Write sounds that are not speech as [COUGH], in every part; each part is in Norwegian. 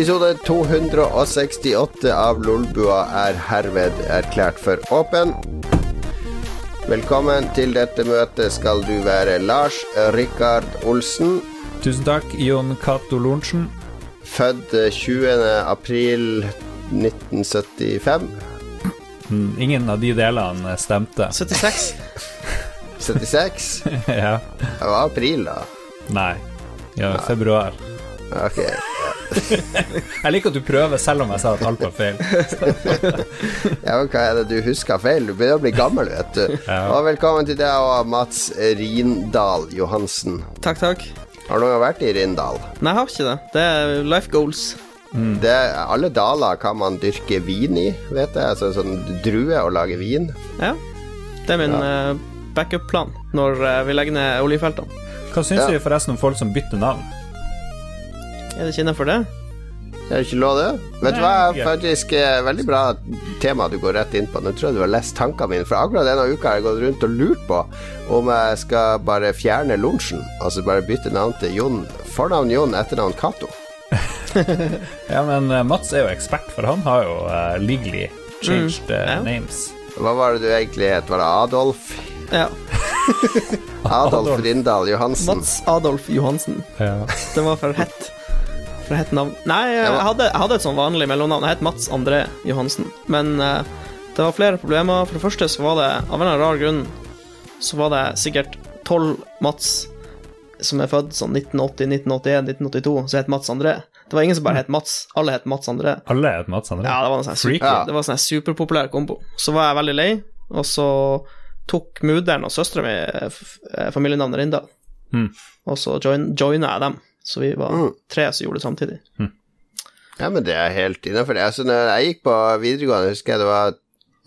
Episode 268 av Lolbua er herved erklært for åpen. Velkommen til dette møtet skal du være Lars Rikard Olsen. Tusen takk, Jon Cato Lorentzen. Født 20. april 1975. Mm, Ingen av de delene stemte. 76. 76? [LAUGHS] ja. Det var april, da. Nei. Ja, februar. Ok. Jeg liker at du prøver, selv om jeg sa at alt var feil. [LAUGHS] Ja, men Hva er det du husker feil? Du begynner å bli gammel, vet du. Ja. Og velkommen til deg og Mats Rindal Johansen. Takk, takk. Har du vært i Rindal? Nei, jeg har ikke det. Det er life goals. Det, alle daler kan man dyrke vin i, vet jeg. Altså sånn drue og lage vin. Ja. Det er min eh, backup-plan når eh, vi legger ned oljefeltene. Hva syns Ja. du forresten om folk som bytter navn? Er det ikke innafor det? Er ikke lov, det? Vet du hva, faktisk eh, veldig bra tema du går rett inn på. Nå tror jeg du har lest tankene mine, for akkurat denne uka har jeg gått rundt og lurt på om jeg skal bare fjerne lunsjen. altså bare bytte navn til Jon. Fornavn Jon, etternavn Cato. [LAUGHS] Ja, men eh, Mats er jo ekspert, for han har jo uh, legally changed uh, mm. names. Hva var det du egentlig het? Var det Adolf? Ja. [LAUGHS] Adolf Adolf. Rindal Johansen? Mats Adolf Johansen. Ja. Det var for hett. For hett navn. Nei, jeg, hadde, jeg hadde et sånn vanlig mellomnavn. Jeg het Mats André Johansen. Men uh, det var flere problemer. For det første så var det, av en eller annen rar grunn, så var det sikkert tolv Mats som er født sånn 1980, 1981, 1982, som het Mats André. Det var ingen som bare het Mats. Alle het Mats André. Alle het Mats André. Ja, det var en sånn Freaky. super, Ja. det var en sånn superpopulær kombo. Så var jeg veldig lei, og så tok mudder'n og søstera mi eh, eh, familienavnet Rindal. Mm. Og så join, joina jeg dem. Så vi var Mm. tre som gjorde det samtidig. Ja, men det er helt innafor det. Altså, når jeg gikk på videregående, husker jeg det var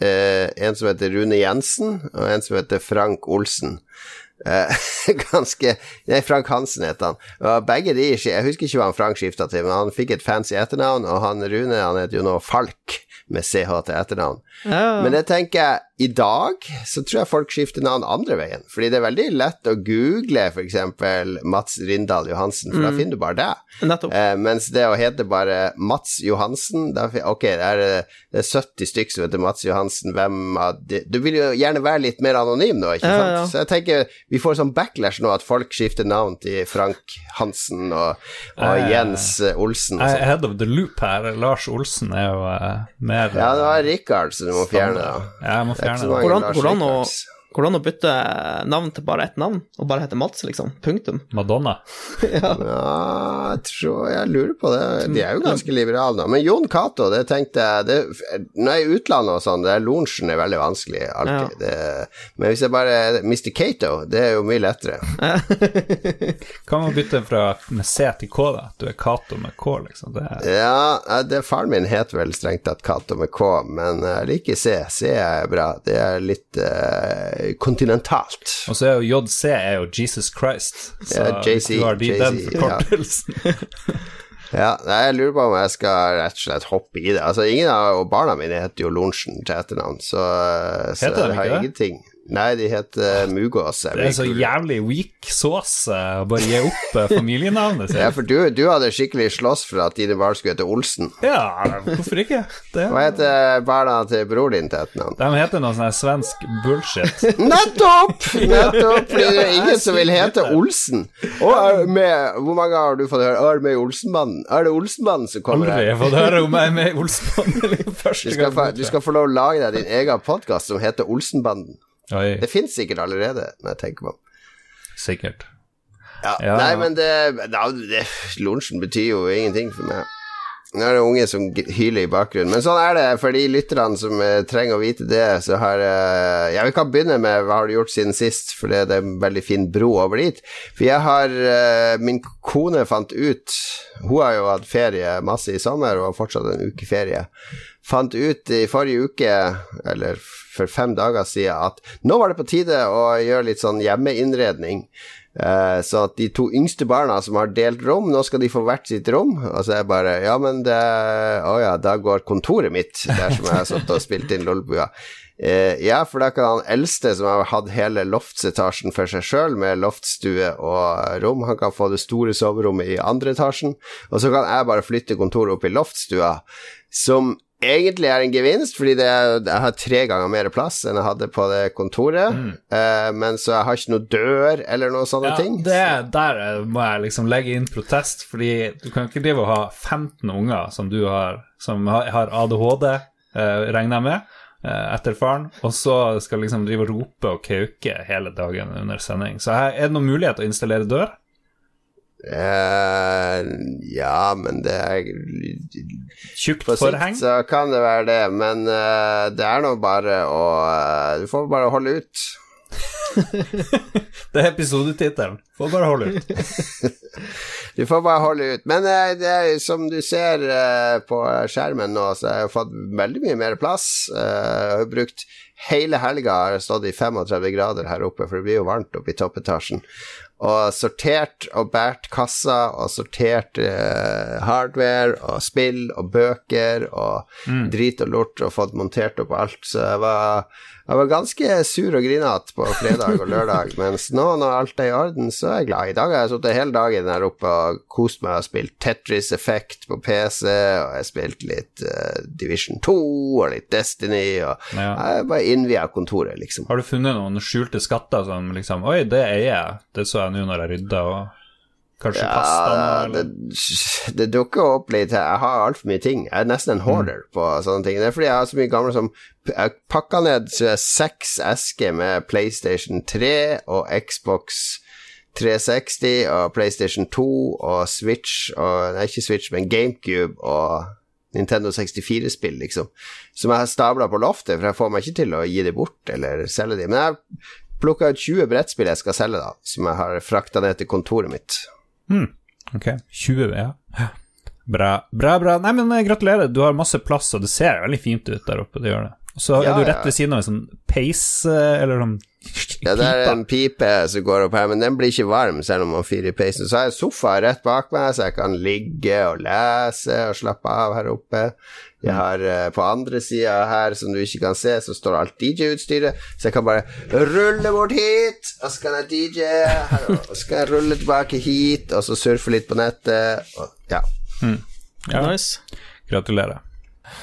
eh, en som heter Rune Jensen, og en som heter Frank Olsen. Eh, [LAUGHS] ganske Nei, Frank Hansen het han. Og begge de Jeg husker ikke hva han Frank skifta til, men han fikk et fancy etternavn, og han Rune han heter jo nå Falk, med CH til etternavn. Ja, Men det tenker jeg, i dag så tror jeg folk skifter navn andre veien. Fordi det er veldig lett å google f.eks. Mats Rindal Johansen, for da finner du bare det. Eh, mens det å hete bare Mats Johansen da, Ok, det er, eh, det er 70 stykk som heter Mats Johansen. Hvem av de Du vil jo gjerne være litt mer anonym nå, ikke Ja, sant? ja. Så jeg tenker vi får sånn backlash nå, at folk skifter navn til Frank Hansen og, og Eh, Jens eh, Olsen og sånn. head of the loop her. Lars Olsen er jo uh, mer Ja, det var Rikard som du må fjerne, da. Ja, jeg må er fjerne Hvordan, hvordan, å, Rikards. hvordan å bytte navn til bare ett navn, og bare hete Mats, liksom? Punktum. [LAUGHS] Madonna. Ja, jeg tror jeg lurer på det. De er jo ganske liberale nå. Men Jon Cato, det tenkte jeg det, Når jeg er i utlandet og sånn, det er Lorentzen er veldig vanskelig alltid. Det, men hvis jeg bare Mr. Cato, det er jo mye lettere. [LAUGHS] Kan man bytte fra med C til K, da? Du er Cato med K, liksom. Det er, Ja, det, faren min het vel strengt tatt Cato med K, men jeg liker C. C er bra. Det er litt eh, kontinentalt. og så er jo JC er jo Jesus Christ. Så Ja, JC, du har de, den forkortelsen [LAUGHS] Ja, nei, jeg lurer på om jeg skal rett og slett hoppe i det. Altså, ingen av barna mine heter jo Lorentzen til etternavn, så, så Heter det har ikke det? ingenting. Nei, de heter Mugås. er Det er så jævlig weak sauce eh, bare gi opp uh, familienavnet sitt. Ja, for du, du hadde skikkelig slåss for at dine barn skulle hete Olsen. Ja, hvorfor ikke? Det, Hva heter barna til bror din til etternavn? de heter noe sånn svensk bullshit. [LAUGHS] Nettopp! Nettopp! Fordi det er ingen som vil hete Olsen. Og med, hvor mange har du fått høre? Er det med Olsenmannen? Er det Olsenmannen som kommer her? Aldri har fått høre om jeg er med i Olsenbanden [LAUGHS] Du skal, få, du skal få lov å lage deg din egen podkast som heter Olsenbanden. Oi, Det fins sikkert allerede, når jeg tenker meg om. sikkert. Ja. Ja. Nei, men det, det Lunsjen betyr jo ingenting for meg. Nå er det unge som hyler i bakgrunnen. Men sånn er det for de lytterne som eh, trenger å vite det. Så har eh, Ja, vi kan begynne med hva har du gjort siden sist, for det, det er en veldig fin bro over dit. For jeg har eh, Min kone fant ut Hun har jo hatt ferie masse i sommer og har fortsatt en uke ferie. Fant ut i forrige uke, eller for fem dager siden, at nå var det på tide å gjøre litt sånn hjemmeinnredning. Eh, så at de to yngste barna som har delt rom, nå skal de få hvert sitt rom. Og så er jeg bare Ja, men det Å ja, da går kontoret mitt, der som jeg har satt og spilt inn Lolbua, Eh, ja, for da kan han eldste, som har hatt hele loftsetasjen for seg sjøl, med loftstue og rom, han kan få det store soverommet i andre etasjen, og så kan jeg bare flytte kontoret opp i loftstua, som egentlig er en gevinst, fordi det, jeg har tre ganger mer plass enn jeg hadde på det kontoret, mm. uh, men så jeg har ikke noe dør eller noen sånne ja, ting. Det, der må jeg liksom legge inn protest, fordi du kan ikke drive og ha 15 unger som du har, som har ADHD, uh, eh, regner jeg med uh, etter faren, og så skal liksom drive og rope og kauke hele dagen under sending. Så her, er det noen mulighet å installere dør? Uh, ja, men det er Tjukt forheng? så kan det være det, men uh, det er nå bare å uh, Du får bare holde ut. [LAUGHS] det er episodetittelen. Får bare holde ut. [LAUGHS] du får bare holde ut. Men det er, som du ser på skjermen nå, så har jeg fått veldig mye mer plass. jeg har brukt hele helga har stått i 35 grader her oppe, for det blir jo varmt oppe i toppetasjen og sortert og båret kassa og sortert eh, hardware og spill og bøker og mm. drit og lort og fått montert opp alt. Så jeg var, jeg var ganske sur og grinete på fredag og lørdag, [LAUGHS] mens nå når alt er i orden, så er jeg glad. I dag har jeg sittet hele dagen der oppe og kost meg og spilt Tetris Effect på PC, og jeg har spilt litt uh, Division 2 og litt Destiny, og ja. jeg bare innvia kontoret, liksom. Har du funnet noen skjulte skatter som liksom Oi, det eier jeg. Det så jeg nå når jeg rydda. og Kanskje ja, pasta det, det, dukker opp litt Jeg har altfor mye ting. Jeg er nesten en hoarder mm. på sånne ting. Det er fordi jeg har så mye gamle som Jeg pakka ned seks esker med PlayStation 3 og Xbox 360 og PlayStation 2 og Switch og Nei, ikke Switch, men GameCube og Nintendo 64-spill, liksom. Som jeg har stabla på loftet, for jeg får meg ikke til å gi det bort eller selge de. Men jeg plukka ut 20 brettspill jeg skal selge, da, som jeg har frakta ned til kontoret mitt. Mm. Ok, 20, ja. Bra, bra. bra. Nei, men eh, gratulerer, du har masse plass, og det ser veldig fint ut der oppe. Det gjør det. Og så ja, er du rett ved siden av en sånn peis, eh, eller sånn Ja, det er en pipe som går opp her, men den blir ikke varm selv om man fyrer i peisen. Så har jeg sofa rett bak meg, så jeg kan ligge og lese og slappe av her oppe. Jeg mm. har uh, på andre sida her, som du ikke kan se, så står alt DJ-utstyret, så jeg kan bare rulle bort hit, og så kan jeg DJ her, og så kan jeg rulle tilbake hit, og så surfe litt på nettet, og ja. Mm. ja. Nice. Gratulerer.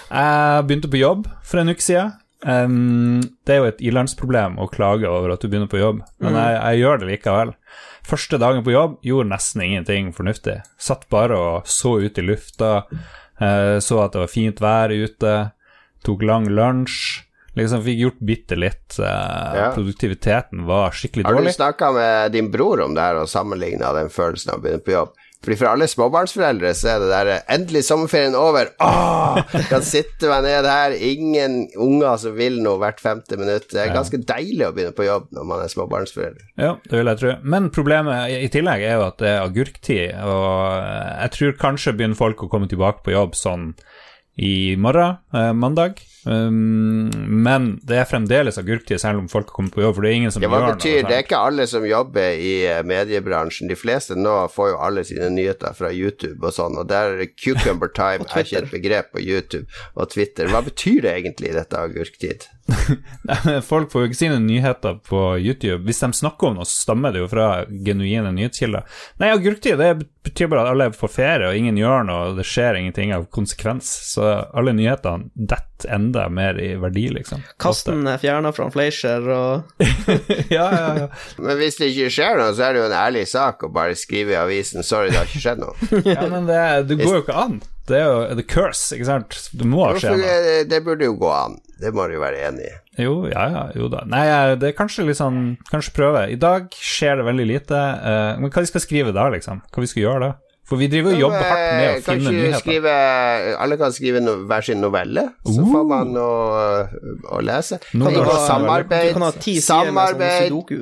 Jeg begynte på jobb for en uke siden. Um, det er jo et ilandsproblem å klage over at du begynner på jobb, men mm. jeg, jeg, gjør det likevel. Første dagen på jobb gjorde nesten ingenting fornuftig. Satt bare og så ut i lufta, så at det var fint vær ute, tok lang lunsj. Liksom fikk gjort bitte litt. Uh, ja. Produktiviteten var skikkelig dårlig. Har du snakka med din bror om det her og sammenligna den følelsen av å begynne på jobb? Fordi For alle småbarnsforeldre så er det der Endelig sommerferien over! Åh, kan sitte meg ned her. Ingen unger som vil noe hvert femte minutt. Det er ganske deilig å begynne på jobb når man er småbarnsforelder. Ja, det vil jeg tro. Men problemet i tillegg er jo at det er agurktid, og jeg tror kanskje begynner folk å komme tilbake på jobb sånn i morgen, eh, mandag. Um, men det er fremdeles agurktid, selv om folk har kommet på jobb. For det er ingen som ja, gjør betyr, noe. Det er ikke alle som jobber i eh, mediebransjen. De fleste nå får jo alle sine nyheter fra YouTube og sånn, og der cucumber time [LAUGHS] er ikke et begrep på YouTube og Twitter. Hva betyr det egentlig, dette agurktid? [LAUGHS] Folk får jo ikke sine nyheter på YouTube. Hvis de snakker om noe, så stammer det jo fra genuine nyhetskilder. Nei, agurktid det betyr bare at alle får ferie, og ingen gjør noe, og det skjer ingenting av konsekvens. Så alle nyhetene detter enda mer i verdi, liksom. Kasten er fjerna fra Fleischer og [LAUGHS] ja, ja, ja. Men hvis det ikke skjer noe, så er det jo en ærlig sak å bare skrive i avisen 'sorry, det har ikke skjedd noe'. [LAUGHS] ja, men det, det går jo ikke an. Det er jo the curse, ikke sant. Det må skje noe. Det, det burde jo gå an. Det må du jo være enig i. Jo, ja, ja, jo da. Nei, det er kanskje litt sånn Kanskje prøve. I dag skjer det veldig lite. Uh, men hva vi skal skrive da, liksom? Hva vi skal gjøre da? For vi driver og jobber hardt med å eh, finne nyheter. Skrive, alle kan skrive no, hver sin novelle, uh. så får man noe å lese. Kan du ha samarbeid. Du kan ha ti sider med sånn sudoku.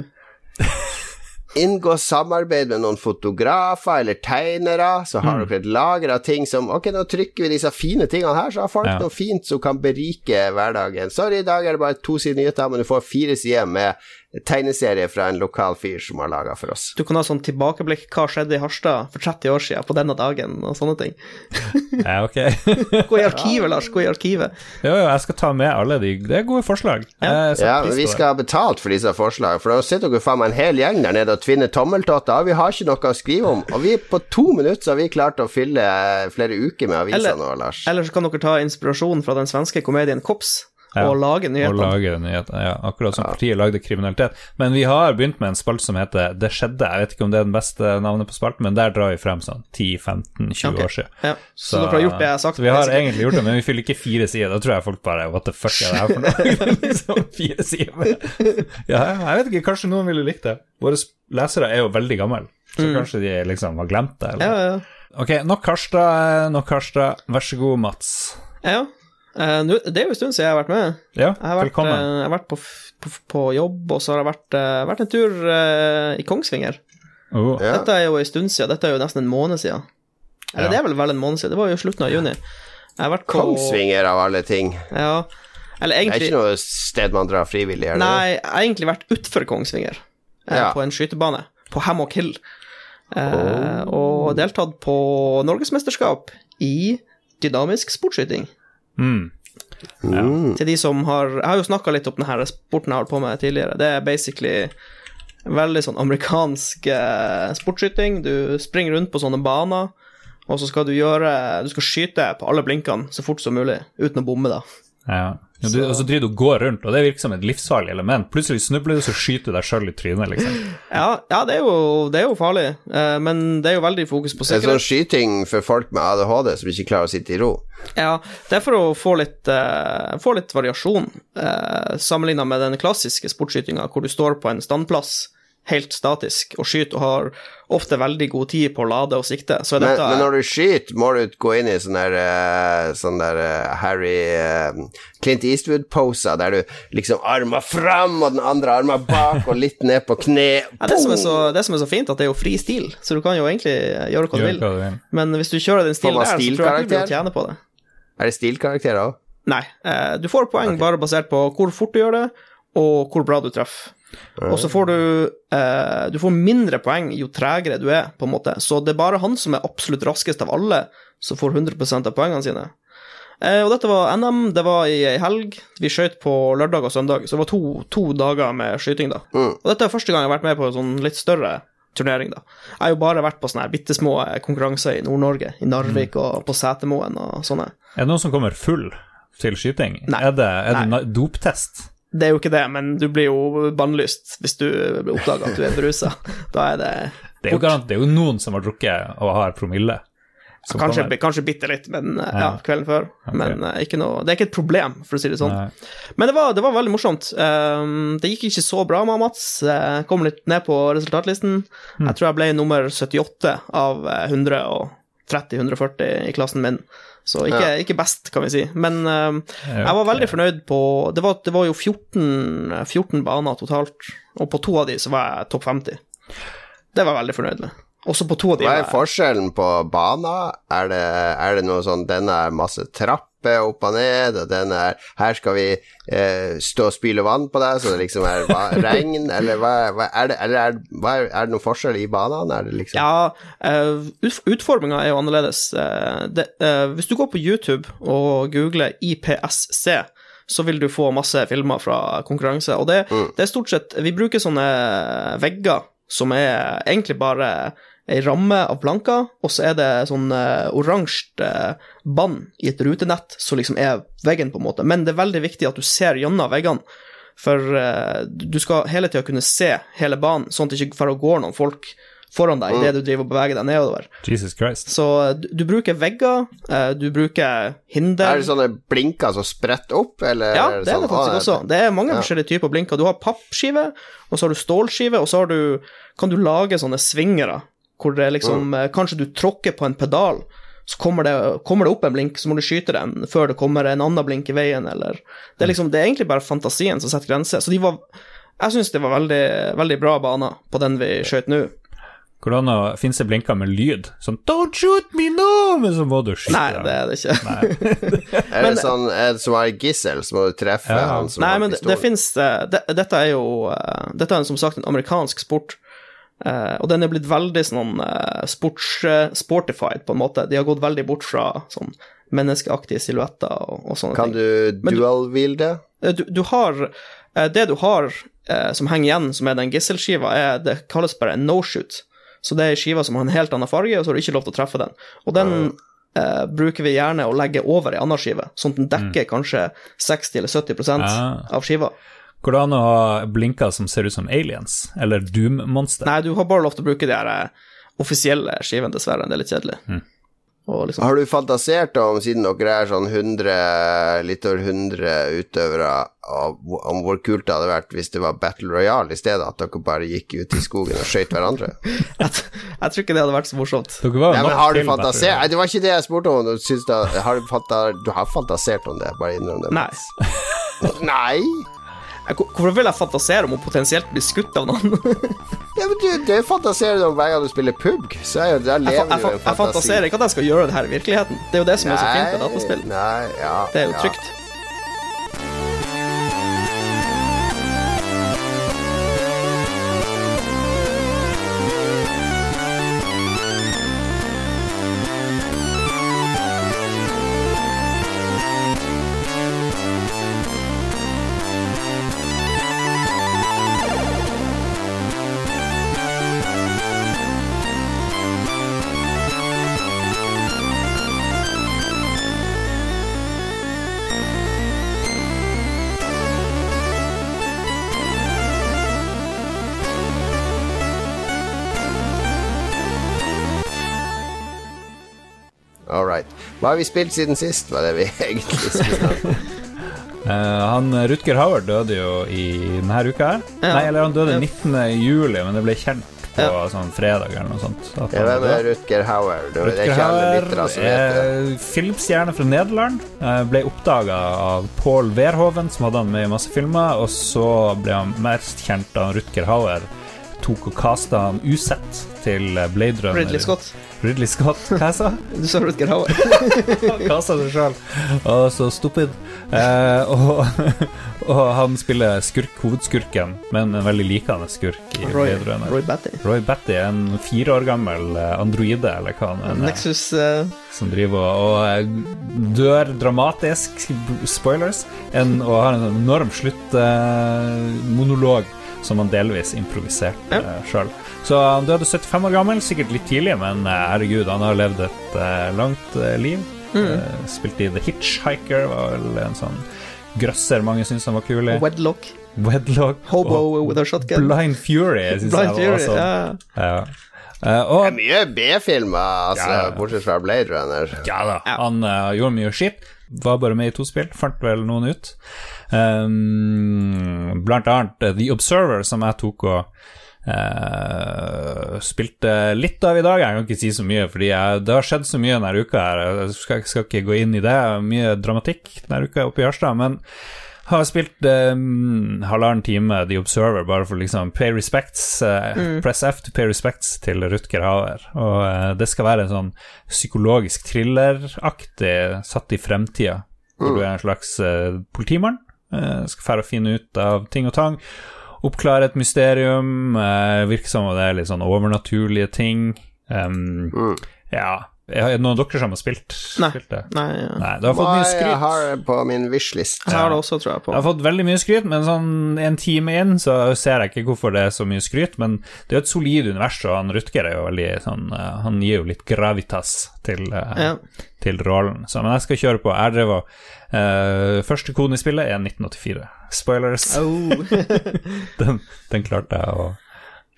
Inngå samarbeid med noen fotografer eller tegnere, så har mm. dere et lager av ting som Ok, nå trykker vi disse fine tingene her, så har folk ja. noe fint som kan berike hverdagen. Sorry, i dag er det bare to sider nyheter, men du får fire sider med tegneserie fra en lokal fyr som har laga for oss. Du kan ha sånn tilbakeblikk hva skjedde i Harstad for 30 år siden på denne dagen, og sånne ting. [LAUGHS] Ja, ok. Gå i arkivet, Lars, gå i arkivet. jo, jo, jeg skal ta med alle de Det er gode forslag. Ja. Ja, men vi skal ha betalt for disse forslagene, for da sitter dere faen meg en hel gjeng der nede og tvinner tommeltotter, og vi har ikke noe å skrive om. Og vi på to minutter så har vi klart å fylle flere uker med aviser Eller- nå, Lars. Eller så kan dere ta inspirasjon fra den svenske komedien Kops Ja, og lage Å Og lage nyheter, ja. Akkurat som partiet lagde kriminalitet. Men vi har begynt med en spalte som heter Det skjedde. Jeg vet ikke om det er den beste navnet på spalten, men der drar vi frem sånn 10-15-20 okay. år siden. Ja, så, dere har gjort det jeg har sagt. Så vi har egentlig gjort det, men vi fyller ikke fire sider. Da tror jeg folk bare What the fuck er det her for noe? [LAUGHS] liksom fire sider Ja, jeg vet ikke, kanskje noen ville likt det. Våre lesere er jo veldig gamle, så kanskje de liksom har glemt det. Eller? Mm. Ja, ja, Ok, nok Karstad, nok Karstad. Vær så god, Mats. ja. Eh, det er jo en stund siden jeg har vært med. Ja, Jeg har vært, eh, jeg har vært på, på, på jobb, og så har jeg vært, eh, vært en tur i Kongsvinger. Oh. Ja. Dette er jo en stund siden. Dette er jo nesten en måned siden. Eller Ja. det er vel vel en måned siden. Det var jo slutten av juni. Jeg har vært på Kongsvinger av alle ting. Ja. Eller Det er ikke noe sted man drar frivillig, er det? Nei, jeg har egentlig vært utfor Kongsvinger, Ja. på en skytebane, på Hammock Hill, Oh. og deltatt på norgesmesterskap i dynamisk sportsskyting. Mm. Mm. Til de som har Jeg har jo snakka litt om denne sporten jeg har holdt på med tidligere. Det er basically veldig sånn amerikansk eh, sportsskyting. Du springer rundt på sånne baner, og så skal du gjøre Du skal skyte på alle blinkene så fort som mulig, uten å bomme, da. Ja. Ja, du, og så driver du og går rundt, og det virker som et livsfarlig element. Plutselig snubler du, så skyter du deg sjøl i trynet, liksom. Ja, ja det, er jo, det er jo farlig, eh, men det er jo veldig fokus på Det er sikkerhet. sånn skyting for folk med ADHD som ikke klarer å sitte i ro. Ja, det er for å få litt, uh, få litt variasjon, uh, sammenligna med den klassiske sportsskytinga, hvor du står på en standplass helt statisk og skyter og har ofte veldig god tid på å lade og sikte. Så er Men, dette men når du skyter, må du gå inn i sånn der, eh, sånn der eh, Harry eh, Clint Eastwood-poser, der du liksom armer fram og den andre armen bak og litt ned på kne. ja, det, som er så, det som er så fint, at det er jo fri stil, så du kan jo egentlig gjøre hva du vil. Men hvis du kjører den stilen der, så tror jeg ikke du tjener vil tjene på det. Er det stilkarakterer òg? Nei, du får poeng bare basert på hvor fort du gjør det, og hvor bra du treffer. Og så får du eh, Du får mindre poeng jo tregere du er, på en måte. Så det er bare han som er absolutt raskest av alle, som får 100 av poengene sine. Eh, og dette var NM, det var i ei helg. Vi skøyt på lørdag og søndag, så det var to, to dager med skyting, da. Mm. Og dette er første gang jeg har vært med på en sånn litt større turnering, da. Jeg har jo bare vært på sånne bitte små konkurranser i Nord-Norge, i Narvik Mm. og på Setermoen og sånne. Er det noen som kommer full til skyting? Nei. Er det, er det doptest? Det er jo ikke det, men du blir jo bannlyst hvis du oppdager at du er berusa. [LAUGHS] Da er det Det er jo, det er jo noen som har drukket og har promille. kanskje, kanskje bitte litt, men eh, ja, Ja. kvelden før. Men eh, noe, det er ikke et problem, for å si det sånn. Nei. Men det var, det var veldig morsomt. Um, det gikk ikke så bra med Mats. Jeg kom litt ned på resultatlisten. Mm. Jeg tror jeg ble nummer 78 av eh, 130-140 i klassen min. Så ikke, Ja. ikke best, kan vi si. Men uh, jeg var veldig fornøyd på Det var, det var jo 14, 14 baner totalt, og på to av de så var jeg topp 50. Det var jeg veldig fornøyd med. Også på to av de Hva er forskjellen på baner? Er det, er det noe sånn Denne er masse trapper opp og ned, og den er Her skal vi eh, stå og spyle vann på deg, så det liksom er hva, [LAUGHS] regn, eller hva, hva er det Eller er, er, er det noen forskjell i banene? Det liksom Ja, uh, utforminga er jo annerledes. Uh, det, uh, hvis du går på YouTube og googler IPSC, så vil du få masse filmer fra konkurranse. Og det, det er stort sett Vi bruker sånne vegger som er egentlig bare ei ramme av planker, og så er det sånn uh, oransje uh, bånd i et rutenett som liksom er veggen, på en måte. Men det er veldig viktig at du ser gjennom veggene. For uh, du skal hele tida kunne se hele banen, sånn at det ikke går noen folk foran deg idet du driver og beveger deg nedover. Jesus Christ. Så eh, du, du bruker vegger, eh, du bruker hinder Er det sånne blinker som spretter opp, eller Ja, er det er sånn, det faktisk ah, også. Det er mange Ja. forskjellige typer blinker. Du har pappskive, og så har du stålskive, og så har du, kan du lage sånne svingere hvor det liksom eh, Kanskje du tråkker på en pedal, så kommer det, kommer det opp en blink, så må du skyte den før det kommer en annen blink i veien, eller Det er liksom Det er egentlig bare fantasien som setter grenser. Så de var Jeg syns det var veldig, veldig bra baner på den vi skøyt nå. Går det an å finnes det blinker med lyd? Sånn 'Don't shoot me now!' Men så må du skyte. Nei, det er det ikke. [LAUGHS] Er det sånn er det som er gissel, så må du treffe Ja. han som Nei, har men det, pistol? det fins det, Dette er jo eh, Dette er som sagt en amerikansk sport. Eh, og den er blitt veldig sånn uh, sports, eh, sportified, på en måte. De har gått veldig bort fra sånn menneskeaktige silhuetter og, og sånne Kan ting. Kan du- dual-wheelde? Du, du har Det du har som henger igjen, som er den gisselskiva, er, det kalles bare en no-shoot. Så det er ei skive som har en helt annen farge, og så har du ikke lov til å treffe den. Og den eh, bruker vi gjerne å legge over ei anna skive, sånn at den dekker kanskje 60 eller 70 Ah. av skiva. Går det an å ha blinker som ser ut som aliens? Eller Doom-monster? Nei, du har bare lov til å bruke de her eh, offisielle skivene, dessverre. Det er litt kjedelig. Og liksom, Har du fantasert om, siden dere er sånn 100, litt over 100 utøvere, om hvor kult det hadde vært hvis det var Battle Royale i stedet, at dere bare gikk ut i skogen og skøyt hverandre? [LAUGHS] jeg, jeg tror ikke det hadde vært så morsomt. Dere var jo Nei, men har du fantasert Nei, det var ikke det jeg spurte om. Du, syns da, har du, fanta, du har fantasert om det, bare innrøm det. Nei. [LAUGHS] Nei? Hvorfor vil jeg fantasere om å potensielt bli skutt av noen? [LAUGHS] Ja, men du, det fantaserer du om hver gang du spiller pubg. så jeg, jeg, Jeg, fa- jeg, fa- jeg fantaserer ikke at jeg skal gjøre det her i virkeligheten. Det er jo det som er så fint med dataspill. Nei, ja, Det er jo trygt. Hva har vi spilt siden sist, var det vi [LAUGHS] egentlig skulle snakke om. Eh, han Rutger Hauer døde jo i denne uka her. Ja. Nei, eller han døde Ja. 19. juli, men det ble kjent på Ja. sånn fredag eller noe sånt. Ja, Hvem er. Rutger Hauer? Det er Rutger Hauer er filmstjerne fra Nederland. eh, Ble oppdaga av Paul Werhoven, som hadde han med i masse filmer. Og så ble han mest kjent da Rutger Hauer tok og kasta han usett til Blade Runner. Ridley Scott. Ridley Scott, hva jeg sa Du sa Rutger Hauer. [LAUGHS] Hva sa du sjøl. Å, så stupid. Eh, og, [LAUGHS] og han spiller skurk, hovedskurken, men en veldig likende skurk i Roy, Roy Batty. Roy Batty, en fire år gammel eh, androide, eller hva han er, Nexus uh... som driver og, og eh, dør dramatisk, spoilers, en, og har en enorm sluttmonolog som han delvis improviserte Ja. uh, sjøl. Så han døde 75 år gammel, sikkert litt tidlig, men eh, herregud, han har levd et eh, langt eh, liv. Mm. Eh, spilte i The Hitchhiker, var vel en sånn grøsser mange syntes han var kul i. Wedlock. Wedlock Hobo og with a shotgun. Blind Fury syns jeg var Fury, sånn. ja. Ja. og, Det er mye B-filmer, altså, Ja, ja. bortsett fra Blade Runner. Ja da, Ja. han uh, gjorde mye skitt. Var bare med i to spill, fant vel noen ut. Um, blant annet eh, The Observer, som jeg tok og Uh, spilte litt av i dag. Jeg kan ikke si så mye, fordi jeg, det har skjedd så mye denne uka. her Jeg skal, skal ikke gå inn i det. Mye dramatikk denne uka oppe i Harstad. Men har spilt um, halvannen time The Observer, bare for liksom pay respects. eh, Press F to pay respects til Rutger Hauer. Og uh, det skal være en sånn psykologisk thrilleraktig satt i fremtida. Hvor du er en slags uh, politimann. Eh, skal fære og finne ut av ting og tang. Oppklare et mysterium. Uh, virker som det er litt sånn overnaturlige ting. Um, Mm. Ja Er det noen av dere som har spilt, Nei. spilt det? Nei, ja. Nei, det har fått Hva mye jeg har det på min wishlist? Jeg har det også, tror jeg, på. Jeg har fått veldig mye skryt, men sånn en time inn så ser jeg ikke hvorfor det er så mye skryt. Men det er jo et solid univers, og han Rutger er jo veldig sånn eh, Han gir jo litt gravitas til, eh, Ja. til rollen. Så, men jeg skal kjøre på. Jeg drev og uh, Første koden i spillet er 1984. Spoilers. Oh. [LAUGHS] Den, den klarte jeg å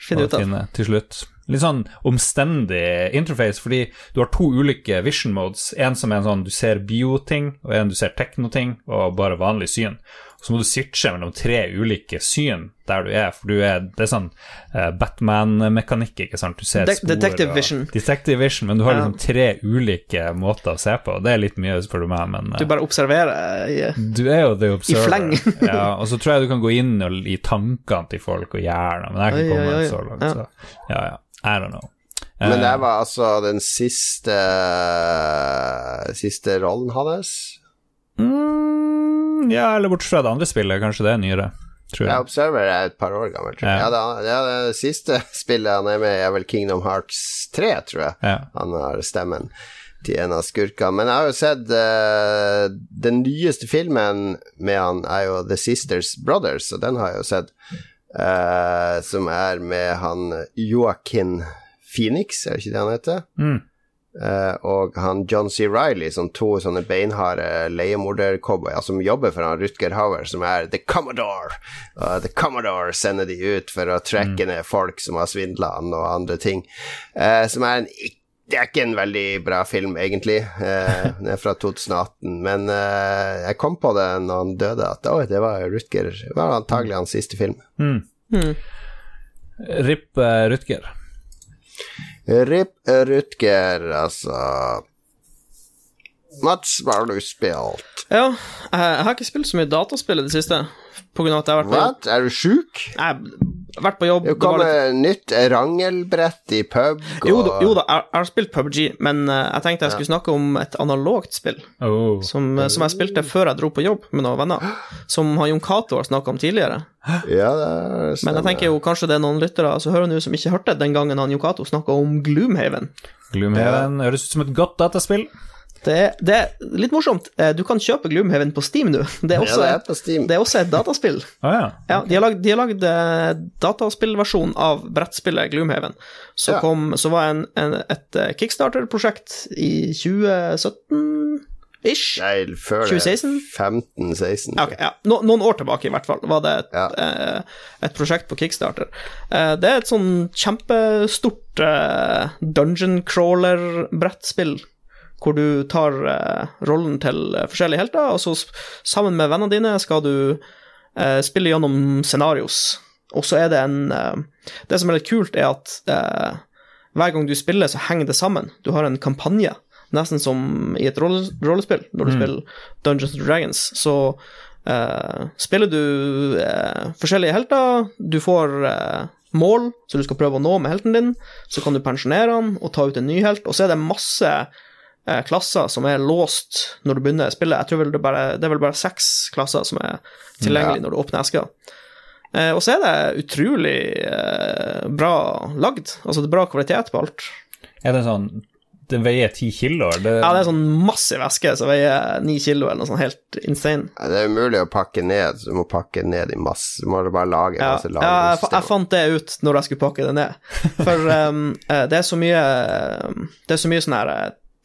Finne å ut av. finne til slutt. Litt sånn omstendig interface, fordi du har to ulike vision modes. En som er en sånn du ser bio-ting, og en du ser tekno-ting, og bare vanlig syn. Så må du switche mellom tre ulike syn der du er, for du er, det er sånn eh, Batman-mekanikk, ikke sant. Du ser De- spor detective vision. Detective vision, men du har liksom tre ulike måter å se på. og Det er litt mye, spør du meg, men Du eh, bare observerer i du er jo the observer. i fleng. [LAUGHS] ja, og så tror jeg du kan gå inn og, i tankene til folk og hjernen, men jeg kan komme oi, oi. så langt. Ja. Så. Ja, ja. I don't know. Men det Eh, var altså den siste Siste rollen hans. mm, Ja, eller bortsett fra det andre spillet, kanskje det er nyere, tror Ja, jeg. Observer er et par år gammel, tror jeg. Ja. Ja, det, ja, det siste [LAUGHS] spillet han er med i, er vel Kingdom Hearts 3, tror jeg. Ja. Han har stemmen til en av skurkene. Men jeg har jo sett uh, Den nyeste filmen med han er jo The Sisters Brothers, og den har jeg jo sett. Eh, som er med han Joaquin Phoenix, er det ikke det han heter? Mm. Uh, og han John C. Riley, som to sånne beinharde leiemordercowboyer som jobber for han Rutger Hauer, som er The Commodore. Uh, The Commodore sender de ut for å trekke ned folk som har svindla han og andre ting. Eh, som er en ikk- det er ikke en veldig bra film, egentlig. Eh, [LAUGHS] den er fra 2018. Men eh, jeg kom på det når han døde, at oi, det var Rutger Det var antagelig hans siste film. Mm. Mm. Rip uh, Rutger. Rip Rutger, altså Mats, hva har du spilt? Ja, jeg har ikke spilt så mye dataspill i det siste, på grunn av at jeg har vært på jobb. What? Er du sjuk? Jeg har vært på jobb Det det var litt... nytt rangelbrett i pub og Jo da, jo da jeg, jeg har spilt PubG, men eh, jeg tenkte jeg skulle snakke om et analogt spill Oh. som, eh, som jeg spilte før jeg dro på jobb med noen venner, som Jon Cato har snakka om tidligere. Ja, det Men jeg tenker jo kanskje det er noen lyttere som hører nå som ikke hørte den gangen han Jon Cato snakka om Gloomhaven. Gloomhaven høres ut som et godt dataspill. Det er, det er litt morsomt. Eh, Du kan kjøpe Gloomhaven på Steam nå. [LAUGHS] Det er ja, også, det er Steam. det er også et dataspill. [LAUGHS] Ah, ja. Ja, de har lagd, de har lagd eh, dataspillversjon av brettspillet Gloomhaven. Så, Ja. kom, så var en, en, et eh, Kickstarter-prosjekt i 2017-ish. Nei, før det. 2016? 15-16. Okay, ja. No, noen år tilbake, i hvert fall, var det et, Ja. eh, et prosjekt på Kickstarter. Eh, det er et sånn kjempestort eh, dungeon crawler-brettspill, hvor du tar eh, rollen til eh, forskjellige helter, og så sammen med vennene dine skal du eh, spille gjennom scenarios. Og så er det en Det som er litt kult, er at eh, hver gang du spiller, så henger det sammen. Du har en kampanje, nesten som i et rolle, rollespill, når du spiller Dungeons and Dragons. Så eh, spiller du eh, forskjellige helter, du får eh, mål som du skal prøve å nå med helten din, så kan du pensjonere han og ta ut en ny helt, og så er det masse eh, klasser som er låst når du begynner spillet. Jeg tror vel det, bare, det er vel bare seks klasser som er tilgjengelig Ja. når du åpner eska. Eh, og så er det utrolig eh, bra lagd. Altså, det er bra kvalitet på alt. Er det sånn den veier ti kilo? Det, Ja, det er sånn massiv eske som veier ni kilo, eller noe sånt helt insane. Ja, Det er umulig å pakke ned, så du må pakke ned i masse. Du må bare lage Ja, masse ja jeg, jeg fant det ut når jeg skulle pakke det ned. For um, [LAUGHS] eh, det er så mye Det er så mye sånn her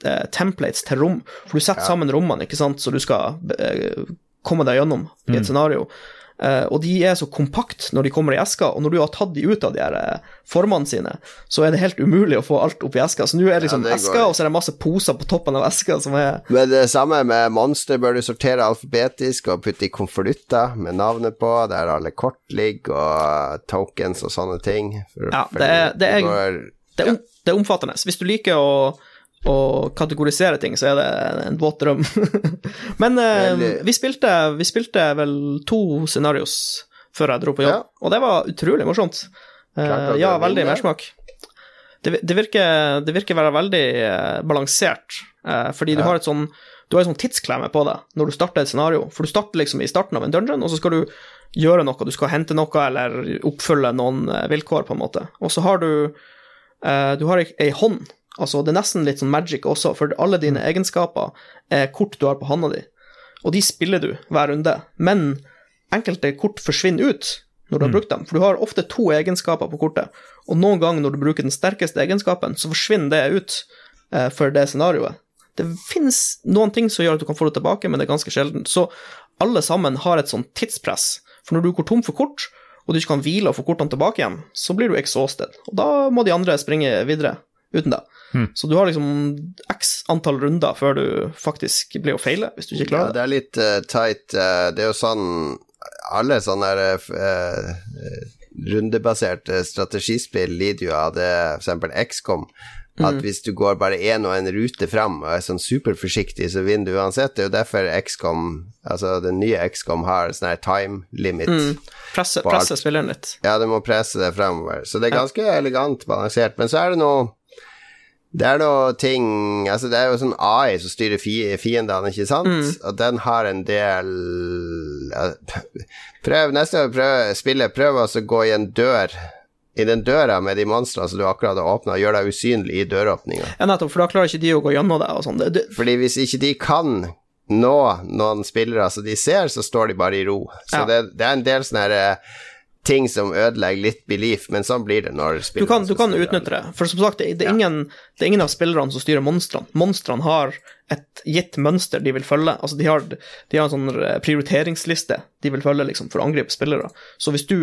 eh, templates til rom. For du setter sammen rommene, ikke sant, så du skal eh, komme deg gjennom i et scenario. Eh, og de er så kompakt når de kommer i eska, og når du har tatt de ut av de her eh, formene sine, så er det helt umulig å få alt oppi eska. Så nå er det liksom det eska, og så er det masse poser på toppen av eska som er Men det samme med monster bør du sortere alfabetisk og putte i konvolutter med navnet på, der alle kort ligger, og tokens og sånne ting. For, Ja, det er- det er- det er, det er omfattende. Hvis du liker å, å kategorisere ting, så er det en våt drøm. [LAUGHS] Men eh, vi, spilte, vi spilte vel to scenarios før jeg dro på jobb, Ja. og det var utrolig morsomt. Eh, ja, veldig mersmak. Det, det, virker, det virker være veldig eh, balansert, eh, fordi du har et sånn du har en sånn tidsklemme på deg når du starter et scenario. For du starter liksom i starten av en dungeon, og så skal du gjøre noe. Du skal hente noe eller oppfylle noen eh, vilkår, på en måte. Og så har du eh, Du har ei hånd. Altså, det er nesten litt sånn magic også, for alle dine egenskaper er kort du har på handa di. Og de spiller du hver runde. Men enkelte kort forsvinner ut når du har brukt dem. For du har ofte to egenskaper på kortet, og noen ganger når du bruker den sterkeste egenskapen, så forsvinner det ut eh, for det scenarioet. Det finnes noen ting som gjør at du kan få det tilbake, men det er ganske sjelden. Så alle sammen har et sånt tidspress. For når du går tom for kort, og du ikke kan hvile og få kortene tilbake igjen, så blir du exhausted. Og da må de andre springe videre uten deg. Så du har liksom x antall runder før du faktisk blir å feile, hvis du ikke klarer det. det er litt uh, tight. eh, det er jo sånn Alle sånne der, uh, rundebaserte strategispill lider jo av det, f.eks. XCOM. At hvis du går bare én og en rute fram og er sånn superforsiktig, så vinner du uansett. Det er jo derfor XCOM, altså den nye XCOM, har sånn her time limit. Presse, På presse spilleren litt. Ja, du må presse det fremover. Så det er ganske elegant balansert. Men så er det noe Det er noe ting Altså, det er jo sånn AI som styrer fiendene, ikke sant? Og den har en del Prøv neste gang prøv, spille, prøv altså å gå i en dør i den døra med de monstrene som du akkurat har åpna, gjør deg usynlig i døråpninga. Ja, nettopp, for da klarer ikke de å gå gjennom deg og sånn. Fordi hvis ikke de kan nå noen spillere som de ser, så står de bare i ro. Så Ja. det, det er en del sånne her, eh, ting som ødelegger litt belief, men sånn blir det når du kan, du kan utnytte det. For som sagt, det, det, er ingen, det er ingen av spillerne som styrer monstrene. Monstrene har et gitt mønster de vil følge. Altså, de har, de har en sånn eh, prioriteringsliste de vil følge liksom, for å angripe spillere. Så hvis du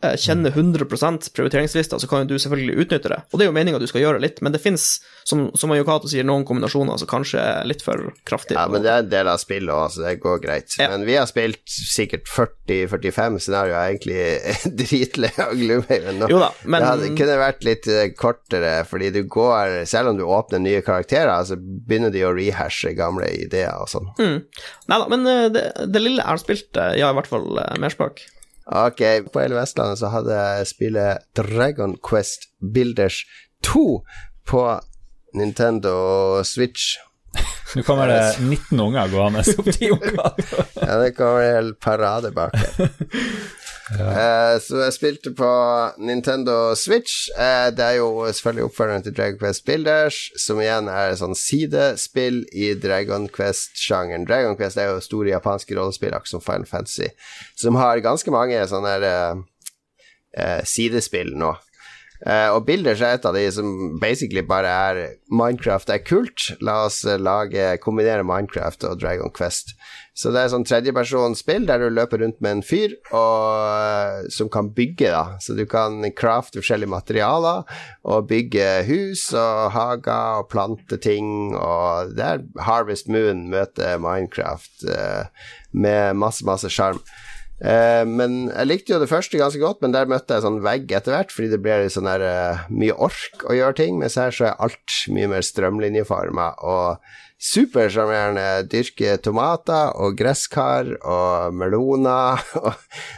kjenner 100% prioriteringslista, så kan jo du selvfølgelig utnytte det. Og det er jo meninga du skal gjøre litt, men det fins, som, som Yokato sier, noen kombinasjoner som kanskje er litt for kraftige. Ja, men det er en del av spillet òg, så det går greit. Ja. Men vi har spilt sikkert 40-45 scenarioer, er egentlig [LAUGHS] dritlei av Gloomhaven nå. Jo da, men- Det hadde, kunne vært litt eh, kortere, fordi du går Selv om du åpner nye karakterer, så begynner de å rehashe gamle ideer og sånn. Nei da, men eh, det, det lille jeg har spilt, eh, ja, i hvert fall mersmak. Ok, på hele Vestlandet så hadde jeg spillet Dragon Quest Builders 2 på Nintendo Switch. [LAUGHS] Nå kommer det 19 unger gående opp til unger. Ja, det kommer en hel parade bak her. [LAUGHS] Eh, så jeg spilte på Nintendo Switch. Uh, det er jo selvfølgelig oppfølgeren til Dragon Quest Builders, som igjen er sånn sidespill i Dragon Quest-sjangeren. Dragon Quest er jo store japanske rollespill, akkurat som Final Fantasy, som har ganske mange sånne uh, sidespill nå. Og Builders er et av de som basically bare er Minecraft er kult. La oss lage, kombinere Minecraft og Dragon Quest. Så det er sånn tredjepersonsspill der du løper rundt med en fyr og, eh, som kan bygge, da. Så du kan crafte forskjellige materialer og bygge hus og hager og plante ting. Og det er Harvest Moon møter Minecraft eh, med masse, masse sjarm. Uh, men jeg likte jo det første ganske godt, men der møtte jeg sånn vegg etter hvert, fordi det litt sånn der uh, mye ork å gjøre ting, mens her så er alt mye mer strømlinjeforma og supersjarmerende. Dyrke tomater og gresskar og meloner. [LAUGHS] og